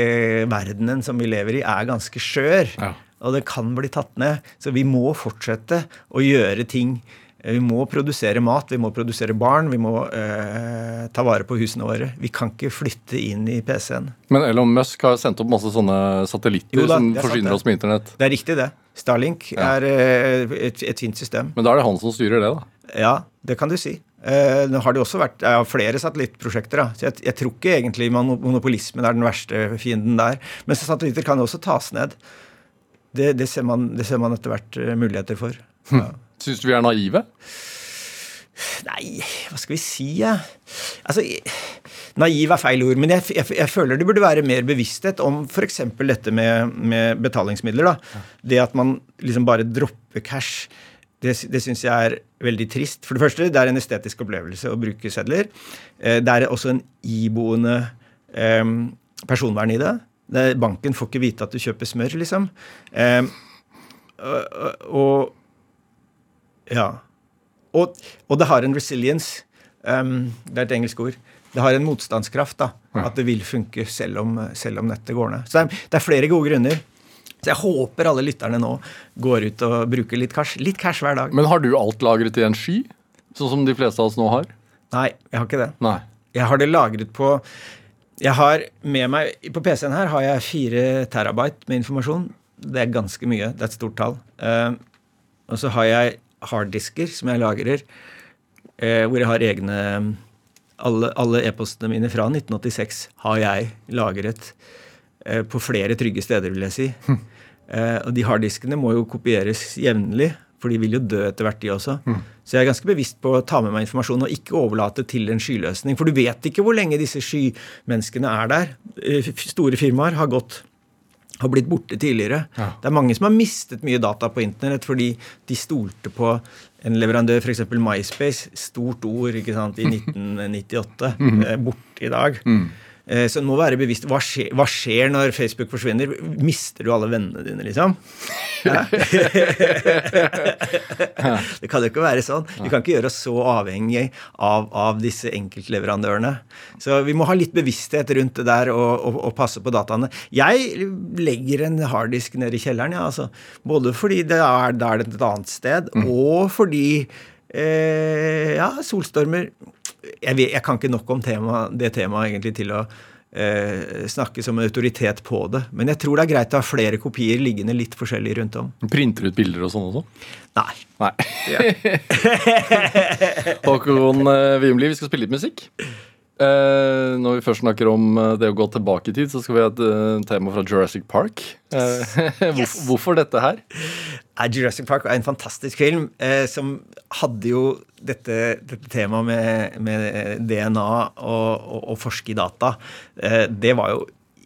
verdenen som vi lever i, er ganske skjør. Ja. Og det kan bli tatt ned. Så vi må fortsette å gjøre ting vi må produsere mat, vi må produsere barn, vi må eh, ta vare på husene våre. Vi kan ikke flytte inn i PC-en. Men Elon Musk har sendt opp masse sånne satellitter da, som forsyner oss med internett? Det er riktig, det. Starlink ja. er eh, et, et, fint system. Men da er det han som styrer det, da? Ja, det kan du si. Eh, nå har det også vært ja, flere satellittprosjekter. Da. Så jeg, jeg, tror ikke egentlig monopolismen er den verste fienden der. Men satellitter kan også tas ned. Det, det, ser man, det, ser man, etter hvert eh, muligheter for. [LAUGHS] Ja. Syns du vi er naive? Nei, hva skal vi si? Ja? Altså, Naiv er feil ord, men jeg, jeg, jeg, føler det burde være mer bevissthet om f.eks. dette med, med, betalingsmidler. da. Det at man liksom bare dropper cash. Det, det syns jeg er veldig trist. For det første, det er en estetisk opplevelse å bruke sedler. Eh, det er også en iboende eh, personvern i det. det. Banken får ikke vite at du kjøper smør, liksom. Eh, og, og ja. Og, og, det har en resilience. Um, det er et engelsk ord. Det har en motstandskraft. da, ja. At det vil funke selv om, selv om nettet går ned. Så det er, det er, flere gode grunner. Så jeg håper alle lytterne nå går ut og bruker litt cash. Litt cash hver dag. Men har du alt lagret i en sky? Sånn som de fleste av oss nå har? Nei, jeg har ikke det. Nei. Jeg har det lagret på Jeg har med meg På PC-en her har jeg fire terabyte med informasjon. Det er ganske mye. Det er et stort tall. Uh, og så har jeg harddisker som jeg lagrer, eh, hvor jeg har egne Alle e-postene mine fra 1986 har jeg lagret eh, på flere trygge steder, vil jeg si. Hm. Eh, og de harddiskene må jo kopieres jevnlig, for de vil jo dø etter hvert, de også. Mm. Så jeg er ganske bevisst på å ta med meg informasjon og ikke overlate til en skyløsning. For du vet ikke hvor lenge disse skymenneskene er der. Eh, store firmaer har gått har blitt borte tidligere. Ja. Det er mange som har mistet mye data på internett fordi de stolte på en leverandør, f.eks. MySpace, stort ord ikke sant, i [LAUGHS] 1998, mm. borte i dag. Mm. Eh, så en må være bevisst. Hva skjer, hva skjer, når Facebook forsvinner? Mister du alle vennene dine, liksom? Ja? [LAUGHS] det kan jo ikke være sånn. Vi kan ikke gjøre oss så avhengig av, av, disse enkeltleverandørene. Så vi må ha litt bevissthet rundt det der og, og, og passe på dataene. Jeg legger en harddisk nede i kjelleren, ja, altså. Både fordi det er, det er et annet sted, mm. og fordi eh, ja, solstormer jeg, vet, jeg, kan ikke nok om tema, det temaet egentlig til å eh, snakke som en autoritet på det. Men jeg tror det er greit å ha flere kopier liggende litt forskjellig rundt om. Printer ut bilder og sånn også? Nei. Nei. [LAUGHS] Håkon Wiemli, vi skal spille litt musikk. Uh, når vi først snakker om uh, det å gå tilbake i tid, så skal vi ha et uh, tema fra Jurassic Park. [LAUGHS] Yes. hvorfor dette her? Jurassic Park er en fantastisk film som hadde jo dette, dette temaet med, med, DNA og, og, og forske i data. det var jo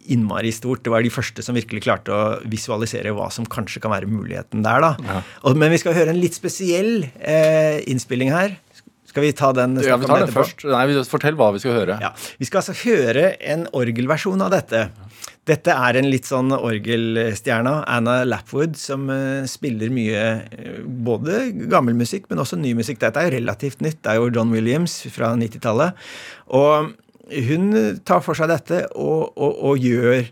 innmari stort. Det var de første som virkelig klarte å visualisere hva som kanskje kan være muligheten der. da. Ja. Og, men vi skal høre en litt spesiell innspilling her. Skal vi ta den? Ja, vi tar den først. Nei, Fortell hva vi skal høre. Ja, Vi skal altså høre en orgelversjon av dette. Dette er en litt sånn orgelstjerna, Anna Lapwood, som uh, spiller mye uh, både gammel musikk, men også ny musikk. Dette er jo relativt nytt. Det er jo John Williams fra 90-tallet. Og hun tar for seg dette og, og, og gjør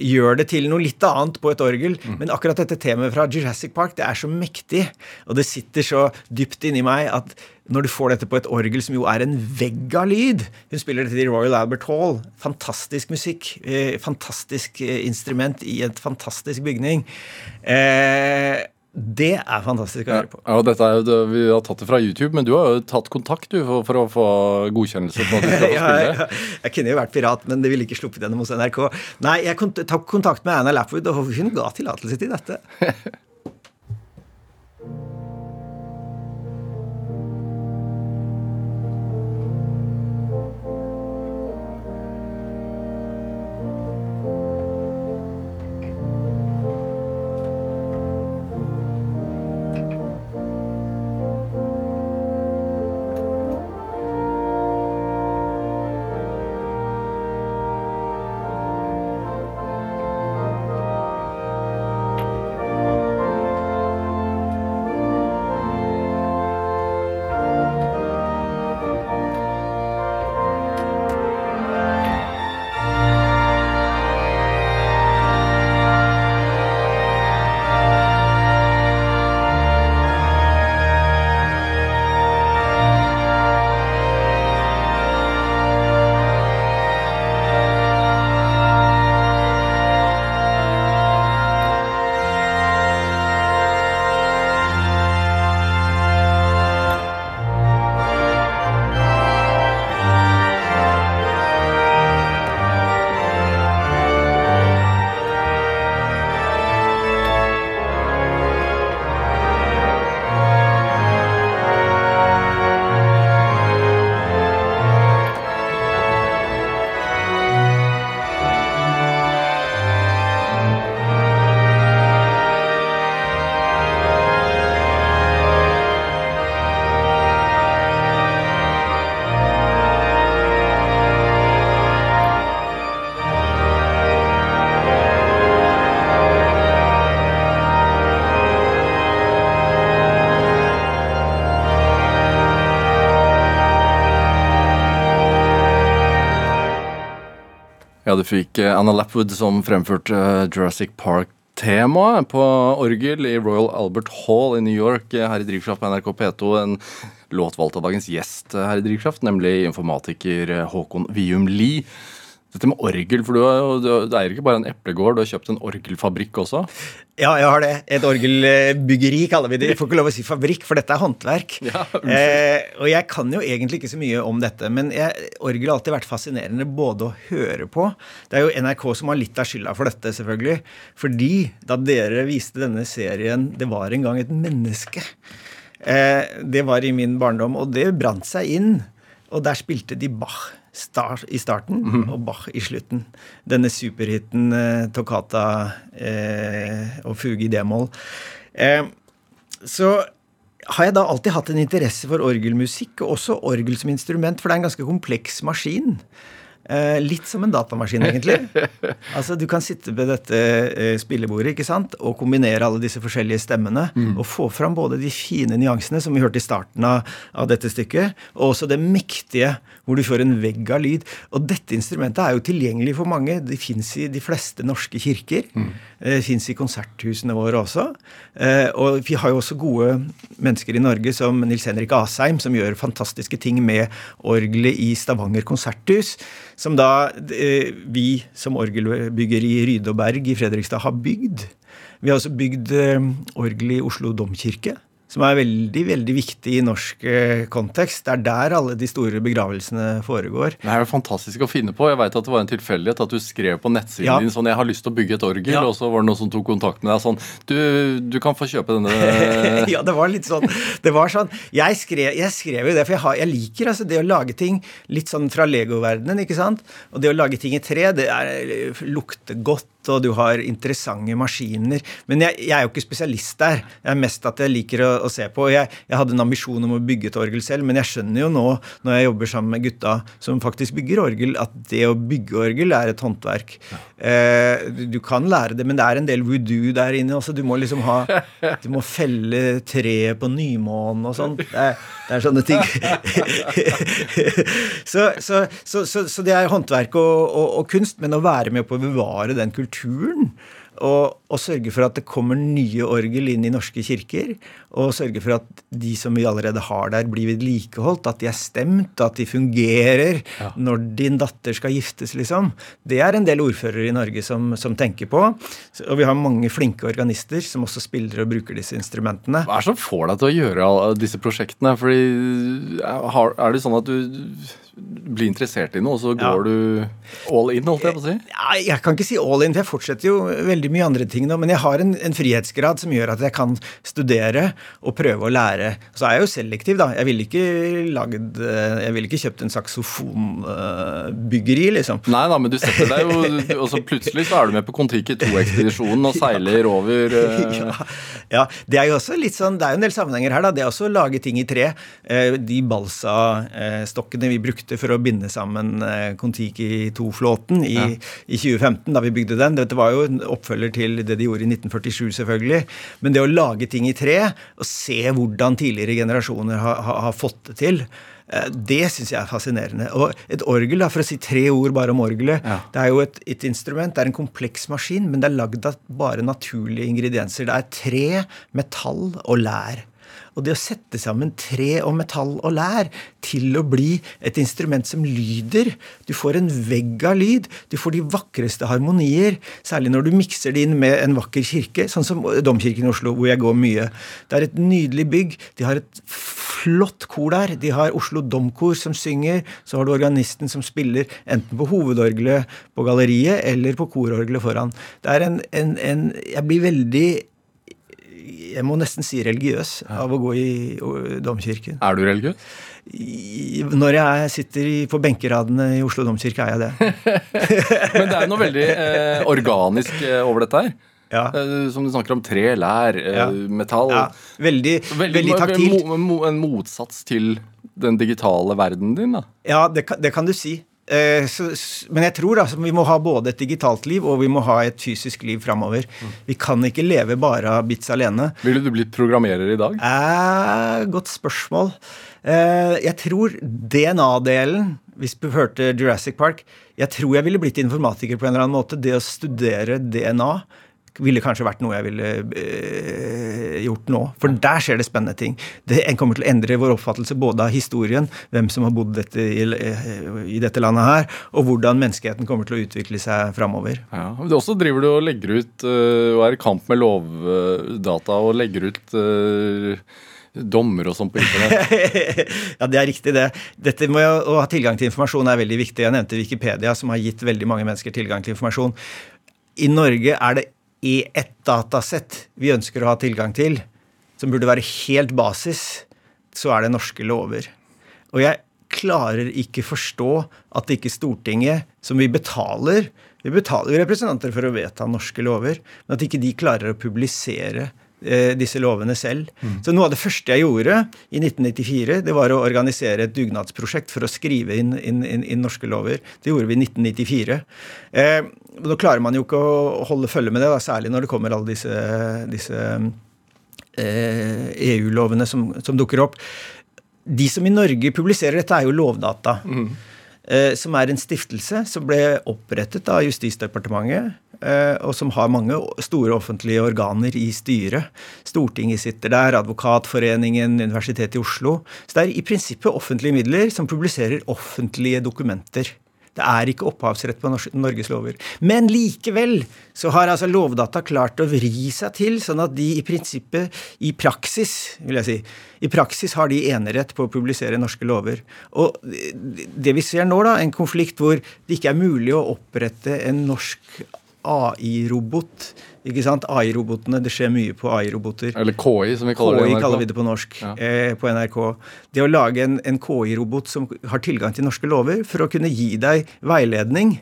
gjør det til noe litt annet på et orgel. Mm. Men akkurat dette temaet fra Jurassic Park det er så mektig, og det sitter så dypt inni meg at når du får dette på et orgel som jo er en vegg av lyd Hun spiller dette i Royal Albert Hall. Fantastisk musikk. Eh, fantastisk eh, instrument i et fantastisk bygning. Eh, det er fantastisk å høre på. Ja, og dette er Vi har tatt det fra YouTube, men du har jo tatt kontakt du, for, for å få godkjennelse. på at du skal få [LAUGHS] spille. ja, ja. Jeg kunne jo vært pirat, men det ville ikke sluppet gjennom hos NRK. Nei, jeg tok kontakt med Anna Lapwood, og hun ga tillatelse til dette. [LAUGHS] Ja, du fikk eh, Anna Lapwood som fremførte eh, Jurassic Park-temaet på orgel i Royal Albert Hall i New York eh, her i Drivkraft på NRK P2. En låt valgt av dagens gjest her i Drivkraft, nemlig informatiker Håkon Vium Lie. Dette med orgel, for du, du, du eier ikke bare en eplegård, du har kjøpt en orgelfabrikk også? Ja, jeg har det. Et orgelbyggeri kaller vi det. Jeg får ikke lov å si fabrikk, for dette er håndverk. Ja, eh, og jeg kan jo egentlig ikke så mye om dette, men jeg, orgel har alltid vært fascinerende både å høre på Det er jo NRK som har litt av skylda for dette, selvfølgelig. Fordi da dere viste denne serien 'Det var en gang et menneske', eh, det var i min barndom, og det brant seg inn. Og der spilte de Bach start, i starten mm. og Bach i slutten. Denne superhiten eh, Toccata eh, og fuge i d-moll. Eh, så har jeg da alltid hatt en interesse for orgelmusikk, og også orgel som instrument, for det er en ganske kompleks maskin. Eh, litt som en datamaskin, egentlig. [LAUGHS] altså, Du kan sitte ved dette eh, spillebordet ikke sant? og kombinere alle disse forskjellige stemmene. Mm. Og få fram både de fine nyansene, som vi hørte i starten av, av, dette stykket, og også det mektige, hvor du får en vegg av lyd. Og dette instrumentet er jo tilgjengelig for mange. Det fins i de fleste norske kirker. Mm. Det fins i konserthusene våre også. Eh, og vi har jo også gode mennesker i Norge som Nils Henrik Asheim, som gjør fantastiske ting med orgelet i Stavanger konserthus. Som da eh, vi som orgelbygger i Ryde og Berg i Fredrikstad har bygd. Vi har også bygd orgelet i Oslo domkirke som er veldig veldig viktig i norsk eh, kontekst. Det er der alle de store begravelsene foregår. Det er jo fantastisk å finne på. Jeg vet at det var en tilfeldighet at du skrev på nettsiden ja. din sånn 'Jeg har lyst til å bygge et orgel', ja. og så var det noen som tok kontakt med deg sånn 'Du, du kan få kjøpe denne' [LAUGHS] Ja, det var litt sånn. Det var sånn Jeg skrev, jeg skrev jo det, for jeg, har, jeg liker altså det å lage ting litt sånn fra legoverdenen, ikke sant? Og det å lage ting i tre, det er, lukter godt og du har interessante maskiner. Men jeg, jeg, er jo ikke spesialist der. Det er mest at jeg liker å, å se på. Jeg, jeg, hadde en ambisjon om å bygge et orgel selv, men jeg skjønner jo nå, når jeg jobber sammen med gutta som faktisk bygger orgel, at det å bygge orgel er et håndverk. Ja. Eh, du kan lære det, men det er en del voodoo der inne også. Du må liksom ha Du må felle treet på nymånen og sånn. Det, det, er sånne ting. [LAUGHS] så, så, så, så, det er håndverk og, og, og kunst, men å være med på å bevare den kulturen. Og, og, sørge for at det kommer nye orgel inn i norske kirker. Og sørge for at de som vi allerede har der, blir vedlikeholdt. At de er stemt, at de fungerer ja. når din datter skal giftes, liksom. Det er en del ordførere i Norge som, som, tenker på. Og vi har mange flinke organister som også spiller og bruker disse instrumentene. Hva er det som får deg til å gjøre disse prosjektene? Fordi Er det sånn at du blir interessert i noe, og så går ja. du all in, holdt jeg på å si? Ja, jeg kan ikke si all in, for jeg fortsetter jo veldig mye andre ting nå. Men jeg har en, en, frihetsgrad som gjør at jeg kan studere og prøve å lære. Så er jeg jo selektiv, da. Jeg ville ikke lagd Jeg vil ikke kjøpt en saksofonbyggeri, liksom. Nei da, men du setter deg jo Og så plutselig så er du med på Kon-Tiki 2-ekspedisjonen og [LAUGHS] seiler over uh... ja. ja. Det er jo også litt sånn Det er jo en del sammenhenger her, da. Det er også å lage ting i tre. Eh, de balsastokkene vi brukte for å binde sammen eh, Kon-Tiki 2-flåten i, ja. i, 2015, da vi bygde den. Dette var jo en oppfølger til det de gjorde i 1947, selvfølgelig. Men det å lage ting i tre, og se hvordan tidligere generasjoner har, har, har fått det til eh, det syns jeg er fascinerende. Og et orgel, da, for å si tre ord bare om orgelet ja. Det er jo et, et, instrument, det er en kompleks maskin, men det er lagd av bare naturlige ingredienser. Det er tre, metall og lær. Og det å sette sammen tre og metall og lær til å bli et instrument som lyder Du får en vegg av lyd. Du får de vakreste harmonier, særlig når du mikser det inn med en vakker kirke, sånn som Domkirken i Oslo, hvor jeg går mye. Det er et nydelig bygg. De har et flott kor der. De har Oslo Domkor som synger. Så har du organisten som spiller enten på hovedorgelet på galleriet eller på kororgelet foran. Det er en, en, en Jeg blir veldig jeg må nesten si religiøs av å gå i domkirken. Er du religiøs? Når jeg sitter på benkeradene i Oslo domkirke, er jeg det. [LAUGHS] Men det er noe veldig eh, organisk eh, over dette her. Ja. Eh, som du snakker om tre, lær, eh, ja. metall. Ja. Veldig, veldig, veldig taktilt. Mo, mo, en motsats til den digitale verdenen din, da? Ja, det kan, det kan du si. Eh, men jeg tror altså, vi må ha både et digitalt liv og vi må ha et fysisk liv framover. Vi kan ikke leve bare av bits alene. Ville du blitt programmerer i dag? Eh, godt spørsmål. Eh, jeg tror DNA-delen Hvis du hørte Jurassic Park Jeg tror jeg ville blitt informatiker på en eller annen måte. Det å studere DNA ville kanskje vært noe jeg ville øh, gjort nå. For der skjer det spennende ting. Det kommer til å endre vår oppfattelse både av historien, hvem som har bodd dette, i, i, dette landet her, og hvordan menneskeheten kommer til å utvikle seg framover. Ja, du også driver du og legger ut øh, og er i kamp med lovdata og legger ut øh, dommer og sånn på internett? [LAUGHS] ja, det er riktig, det. Dette med å ha tilgang til informasjon er veldig viktig. Jeg nevnte Wikipedia, som har gitt veldig mange mennesker tilgang til informasjon. I Norge er det i ett datasett vi ønsker å ha tilgang til, som burde være helt basis, så er det norske lover. Og jeg klarer ikke forstå at ikke Stortinget, som vi betaler Vi betaler jo representanter for å vedta norske lover, men at ikke de klarer å publisere disse lovene selv. Mm. Så noe av det første jeg gjorde i 1994, det var å organisere et dugnadsprosjekt for å skrive inn, inn, inn, inn norske lover. Det gjorde vi i 1994. Eh, da klarer man jo ikke å holde følge med det, da, særlig når det kommer alle disse, disse eh, EU-lovene som, som, dukker opp. De som i Norge publiserer dette, er jo Lovdata. Mm. Eh, som er en stiftelse som ble opprettet av Justisdepartementet. eh, Og som har mange store offentlige organer i styret. Stortinget sitter der, Advokatforeningen, Universitetet i Oslo. Så det er i prinsippet offentlige midler som publiserer offentlige dokumenter. Det er ikke opphavsrett på Norges lover. Men likevel så har altså Lovdata klart å vri seg til, sånn at de i prinsippet, i praksis, vil jeg si, i praksis har de enerett på å publisere norske lover. Og det vi ser nå, da, en konflikt hvor det ikke er mulig å opprette en norsk AI-robot. Ikke sant? AI-robotene, det skjer mye på AI-roboter. Eller KI, som vi kaller det. i KI kaller vi det på norsk Ja. eh, på NRK. Det å lage en, en KI-robot som har tilgang til norske lover for å kunne gi deg veiledning,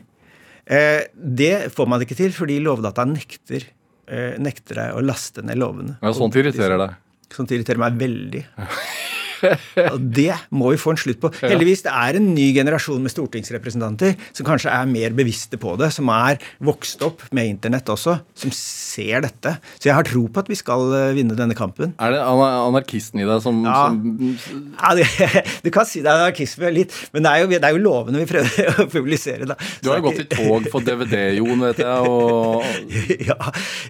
eh, det får man ikke til fordi Lovdata nekter, eh, nekter deg å laste ned lovene. Ja, sånt irriterer deg. Sånt irriterer meg veldig. [LAUGHS] [LAUGHS] Og det må vi få en slutt på. Heldigvis det er en ny generasjon med stortingsrepresentanter som kanskje er mer bevisste på det, som er vokst opp med internett også, som ser dette. Så jeg har tro på at vi skal eh, vinne denne kampen. Er det anarkisten i deg som, Ja. som Ja, det, [LAUGHS] du kan si det er anarkisme litt, men det er, jo, det er jo lovene vi prøver [LAUGHS] å publisere. da. Du har jo gått i tog for DVD, Jon, vet jeg, og Ja,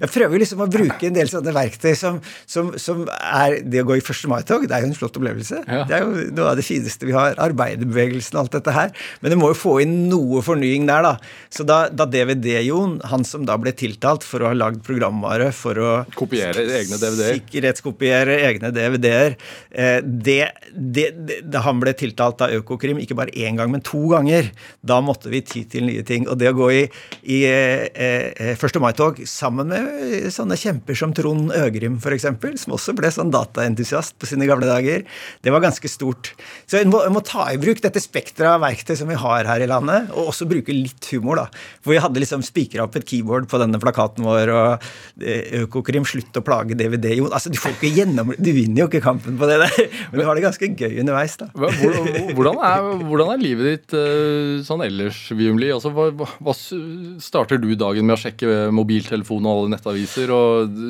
jeg prøver liksom å bruke en del sånne verktøy som, som, som er Det å gå i 1. mai-tog, det er jo en flott opplevelse. Ja. Det er jo noe av det fineste vi har. Arbeiderbevegelsen og alt dette her. Men du må jo få inn noe fornying der, da. Så da, da DVD-Jon, han som da ble tiltalt for å ha lagd programvare for å kopiere egne DVD-er. Sikkerhetskopiere egne DVD-er. Eh, det, det, det, da han ble tiltalt av Økokrim, ikke bare én gang, men to ganger, da måtte vi ty til nye ting. Og det å gå i, i eh, eh, 1. mai-tog sammen med eh, sånne kjemper som Trond Øgrim, f.eks., som også ble sånn dataentusiast på sine gamle dager, det var ganske stort. Så en må, må ta i bruk dette spekteret av verktøy som vi har her i landet, og også bruke litt humor, da. For vi hadde liksom spikra opp et keyboard på denne plakaten vår, og eh, Økokrim, slutt å plage DVD. Jo, altså, du får ikke gjennom Du vinner jo ikke kampen på det der, men du har det ganske gøy underveis, da. Hvordan er, hvordan er livet ditt eh, sånn ellers, Viumli? Altså, hva, hva starter du dagen med å sjekke mobiltelefonen og alle nettaviser? og...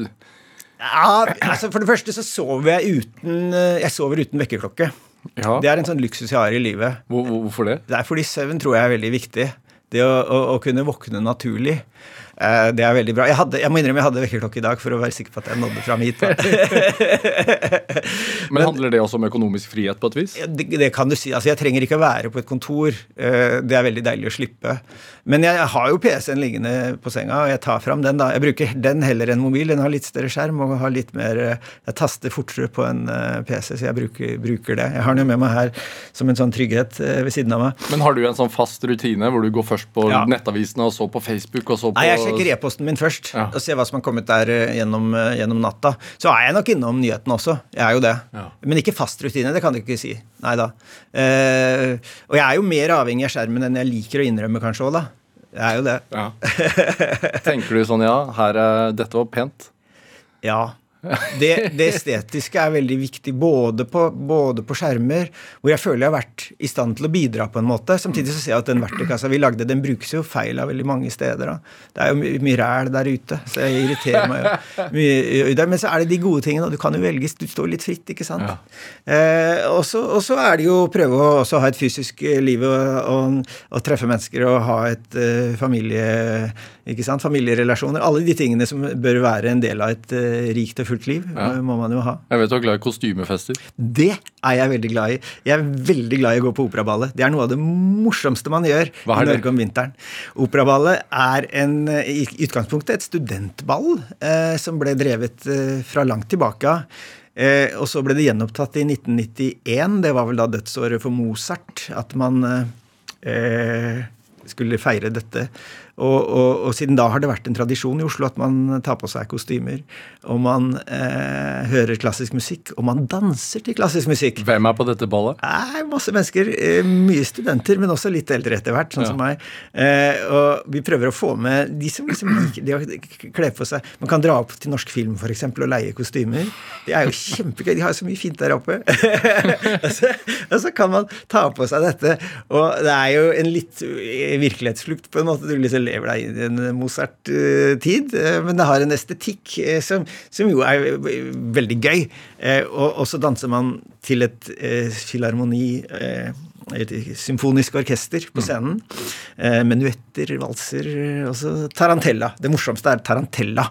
Ja, altså For det første så sover jeg uten eh, Jeg sover uten vekkerklokke. Ja, Det er en sånn luksus jeg har i livet. hvor, hvor- hvorfor det? Det er fordi søvn tror jeg er veldig viktig. Det å, å, å kunne våkne naturlig. eh, det er veldig bra. Jeg, hadde, jeg må innrømme jeg hadde vekkerklokke i dag for å være sikker på at jeg nådde fram hit. [LAUGHS] Men handler det også om økonomisk frihet på et vis? Det, det kan du si. Altså, jeg trenger ikke å være på et kontor. Eh, Det er veldig deilig å slippe. Men jeg har jo PC-en liggende på senga, og jeg tar fram den. da. Jeg bruker den heller enn mobil. Den har litt større skjerm og har litt mer eh, Jeg taster fortere på en eh, PC, så jeg bruker, bruker det. Jeg har den jo med meg her som en sånn trygghet eh, ved siden av meg. Men har du en sånn fast rutine hvor du går først på Ja. nettavisene, og så på Facebook, og så på Nei, jeg sjekker e-posten min først Ja. og ser hva som har kommet der gjennom, gjennom natta. Så er jeg nok innom nyhetene også. Jeg er jo det. Ja. Men ikke fast rutine. Det kan du ikke si. Nei da. Uh, og jeg er jo mer avhengig av skjermen enn jeg liker å innrømme, kanskje òg, da. Jeg er jo det. Ja. Tenker du sånn ja, her er, dette var pent? Ja. Det, det estetiske er veldig viktig, både på, både på skjermer, hvor jeg føler jeg har vært i stand til å bidra på en måte. Samtidig så ser jeg at den verktøykassa vi lagde, den brukes jo feil av veldig mange steder. Da. Det er jo mye, mye ræl der ute, så jeg irriterer meg jo mye. Men så er det de gode tingene, og du kan jo velge, du står litt fritt, ikke sant. Ja. Eh, og så er det jo å prøve å også ha et fysisk eh, liv og, og, og treffe mennesker og ha et eh, familie, ikke sant, familierelasjoner. Alle de tingene som bør være en del av et uh, rikt og fullt liv, Ja. må man jo ha. Jeg vet du er glad i kostymefester. Det er jeg veldig glad i. Jeg er veldig glad i å gå på operaballet. Det er noe av det morsomste man gjør i det? Norge om vinteren. Operaballet er en, eh, i utgangspunktet et studentball eh, som ble drevet eh, fra langt tilbake av. Eh, og så ble det gjenopptatt i 1991. Det var vel da dødsåret for Mozart. At man eh, skulle feire dette. Og, og, og siden da har det vært en tradisjon i Oslo at man tar på seg kostymer. Og man eh, hører klassisk musikk, og man danser til klassisk musikk. Hvem er på dette ballet? Nei, masse mennesker. eh, Mye studenter, men også litt eldre etter hvert, sånn Ja. som meg. Eh, og vi prøver å få med de som liksom liker det å kle på seg. Man kan dra opp til Norsk Film for eksempel, og leie kostymer. Det er jo kjempegøy. De har jo så mye fint der oppe. [LAUGHS] og, så, og så kan man ta på seg dette. Og det er jo en litt eh, virkelighetsflukt på en måte. Du liksom lever deg inn i en Mozart-tid, eh, men det har en estetikk eh, som, som jo er veldig gøy. Eh, Og, så danser man til et filharmoni. et symfonisk orkester på scenen. Eh, menuetter, valser, og så tarantella. Det morsomste er tarantella.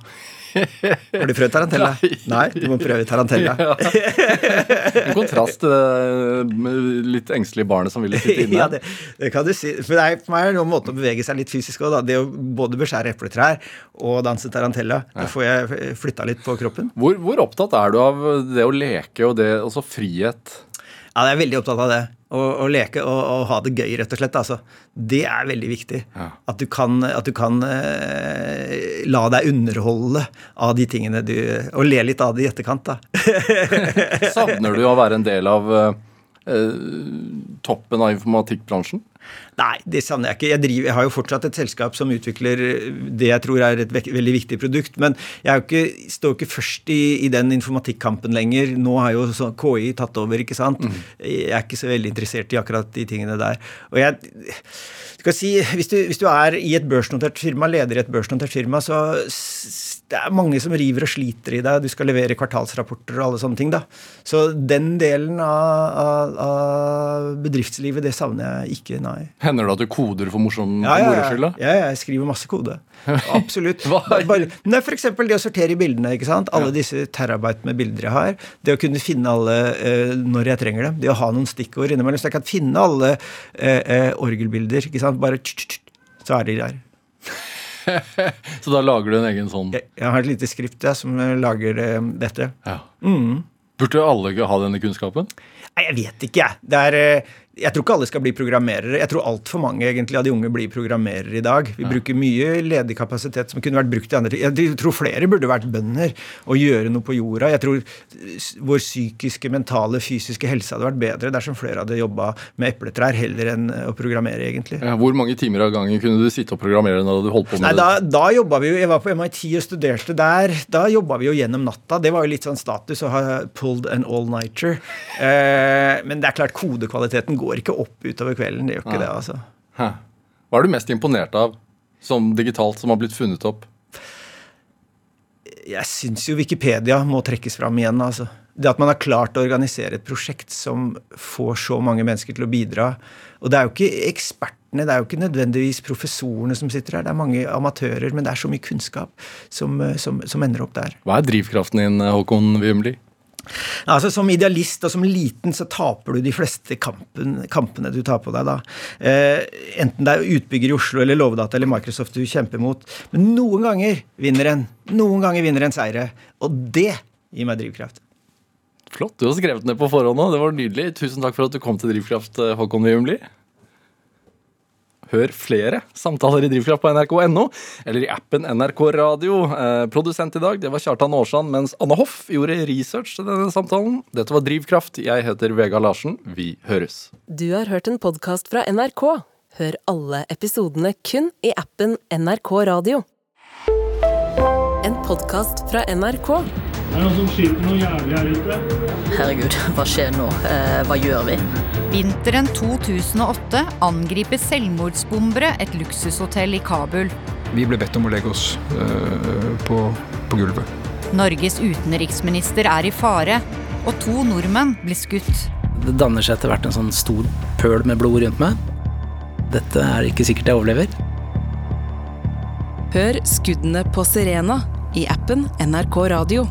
Har du prøvd tarantella? Nei. Nei, du må prøve tarantella. En kontrast til det med litt engstelige barnet som ville sitte inne. ja, det, det kan du si. For, det er, for meg er det noen måte å bevege seg litt fysisk òg. Det å både beskjære epletrær og danse tarantella. Da får jeg flytta litt på kroppen. Hvor, hvor opptatt er du av det å leke og det, også frihet? Ja, jeg er veldig opptatt av det. Å, og leke og, og ha det gøy, rett og slett. Altså. Det er veldig viktig. Ja. At du kan, at du kan eh, la deg underholde av de tingene du Og le litt av det i etterkant, da. [LAUGHS] Savner du å være en del av eh, toppen av informatikkbransjen? Nei, det savner jeg ikke. Jeg, driver, jeg har jo fortsatt et selskap som utvikler det jeg tror er et ve veldig viktig produkt. Men jeg er ikke, står jo ikke først i, i den informatikkampen lenger. Nå har jo så KI tatt over, ikke sant. Jeg er ikke så veldig interessert i akkurat de tingene der. Og jeg skal si, hvis du, hvis du er i et børsnotert firma, leder i et børsnotert firma, så det er mange som river og sliter i deg. Du skal levere kvartalsrapporter og alle sånne ting. da. Så den delen av, av, av bedriftslivet, det savner jeg ikke, nei. Hender det at du koder for morsom Ja, ja, ja. skyld? ja, jeg skriver masse kode. Absolutt. [LAUGHS] Hva? Bare, nei, for eksempel det å sortere i bildene. ikke sant? Alle disse terabyte med bilder jeg har. Det å kunne finne alle uh, når jeg trenger dem. Det å ha noen stikkord innimellom. Så jeg kan finne alle uh, uh, orgelbilder. ikke sant? Bare tsk, tsk, tsk, så er de der. [LAUGHS] Så da lager du en egen sånn Jeg, jeg har et lite skript ja, som lager eh, dette. ja. Mm. Burde alle ha denne kunnskapen? Nei, jeg vet ikke, jeg. Det er, eh, jeg tror ikke alle skal bli programmerere. Jeg tror altfor mange egentlig av de unge blir programmerere i dag. Vi bruker mye ledig kapasitet som kunne vært brukt i andre ting. Jeg tror flere burde vært bønder og gjøre noe på jorda. Jeg tror vår psykiske, mentale, fysiske helse hadde vært bedre dersom flere hadde jobba med epletrær heller enn å programmere, egentlig. Ja, Hvor mange timer av gangen kunne du sitte og programmere når du holdt på med Nei, da, da jobba vi jo Jeg var på MIT og studerte der. Da jobba vi jo gjennom natta. Det var jo litt sånn status å ha pulled an all-nighter. Eh, men det er klart, kodekvaliteten går ikke opp utover kvelden. Det gjør ikke Nei. det, altså. Hæ. Hva er du mest imponert av som digitalt som har blitt funnet opp? Jeg syns jo Wikipedia må trekkes fram igjen. altså. Det at man har klart å organisere et prosjekt som får så mange mennesker til å bidra. Og det er jo ikke ekspertene, det er jo ikke nødvendigvis professorene som sitter her. Det er mange amatører, men det er så mye kunnskap som, eh, som, som ender opp der. Hva er drivkraften din, Håkon Wiemli? Altså Som idealist og som liten så taper du de fleste kampen, kampene du tar på deg. da. Eh, enten det er utbygger i Oslo eller Lovdata eller Microsoft du kjemper mot. Men noen ganger vinner en. Noen ganger vinner en seire. Og det gir meg drivkraft. Flott. Du har skrevet ned på forhånd nå. Det var nydelig. Tusen takk for at du kom til Drivkraft, Håkon Wiemli. Hør flere samtaler i Drivkraft på nrk.no eller i appen NRK Radio. Eh, produsent i dag det var Kjartan Aarsand, mens Anne Hoff gjorde research til denne samtalen. Dette var Drivkraft. Jeg heter Vega Larsen. Vi høres. Du har hørt en podkast fra NRK. Hør alle episodene kun i appen NRK Radio. En podkast fra NRK. Det er noen som skyter noe jævlig her ute. Herregud, hva skjer nå? Eh, hva gjør vi? Vinteren 2008 angriper selvmordsbombere et luksushotell i Kabul. Vi ble bedt om å legge oss øh, på, på gulvet. Norges utenriksminister er i fare, og to nordmenn blir skutt. Det danner seg etter hvert en sånn stor pøl med blod rundt meg. Dette er ikke sikkert jeg overlever. Hør skuddene på Serena i appen NRK Radio.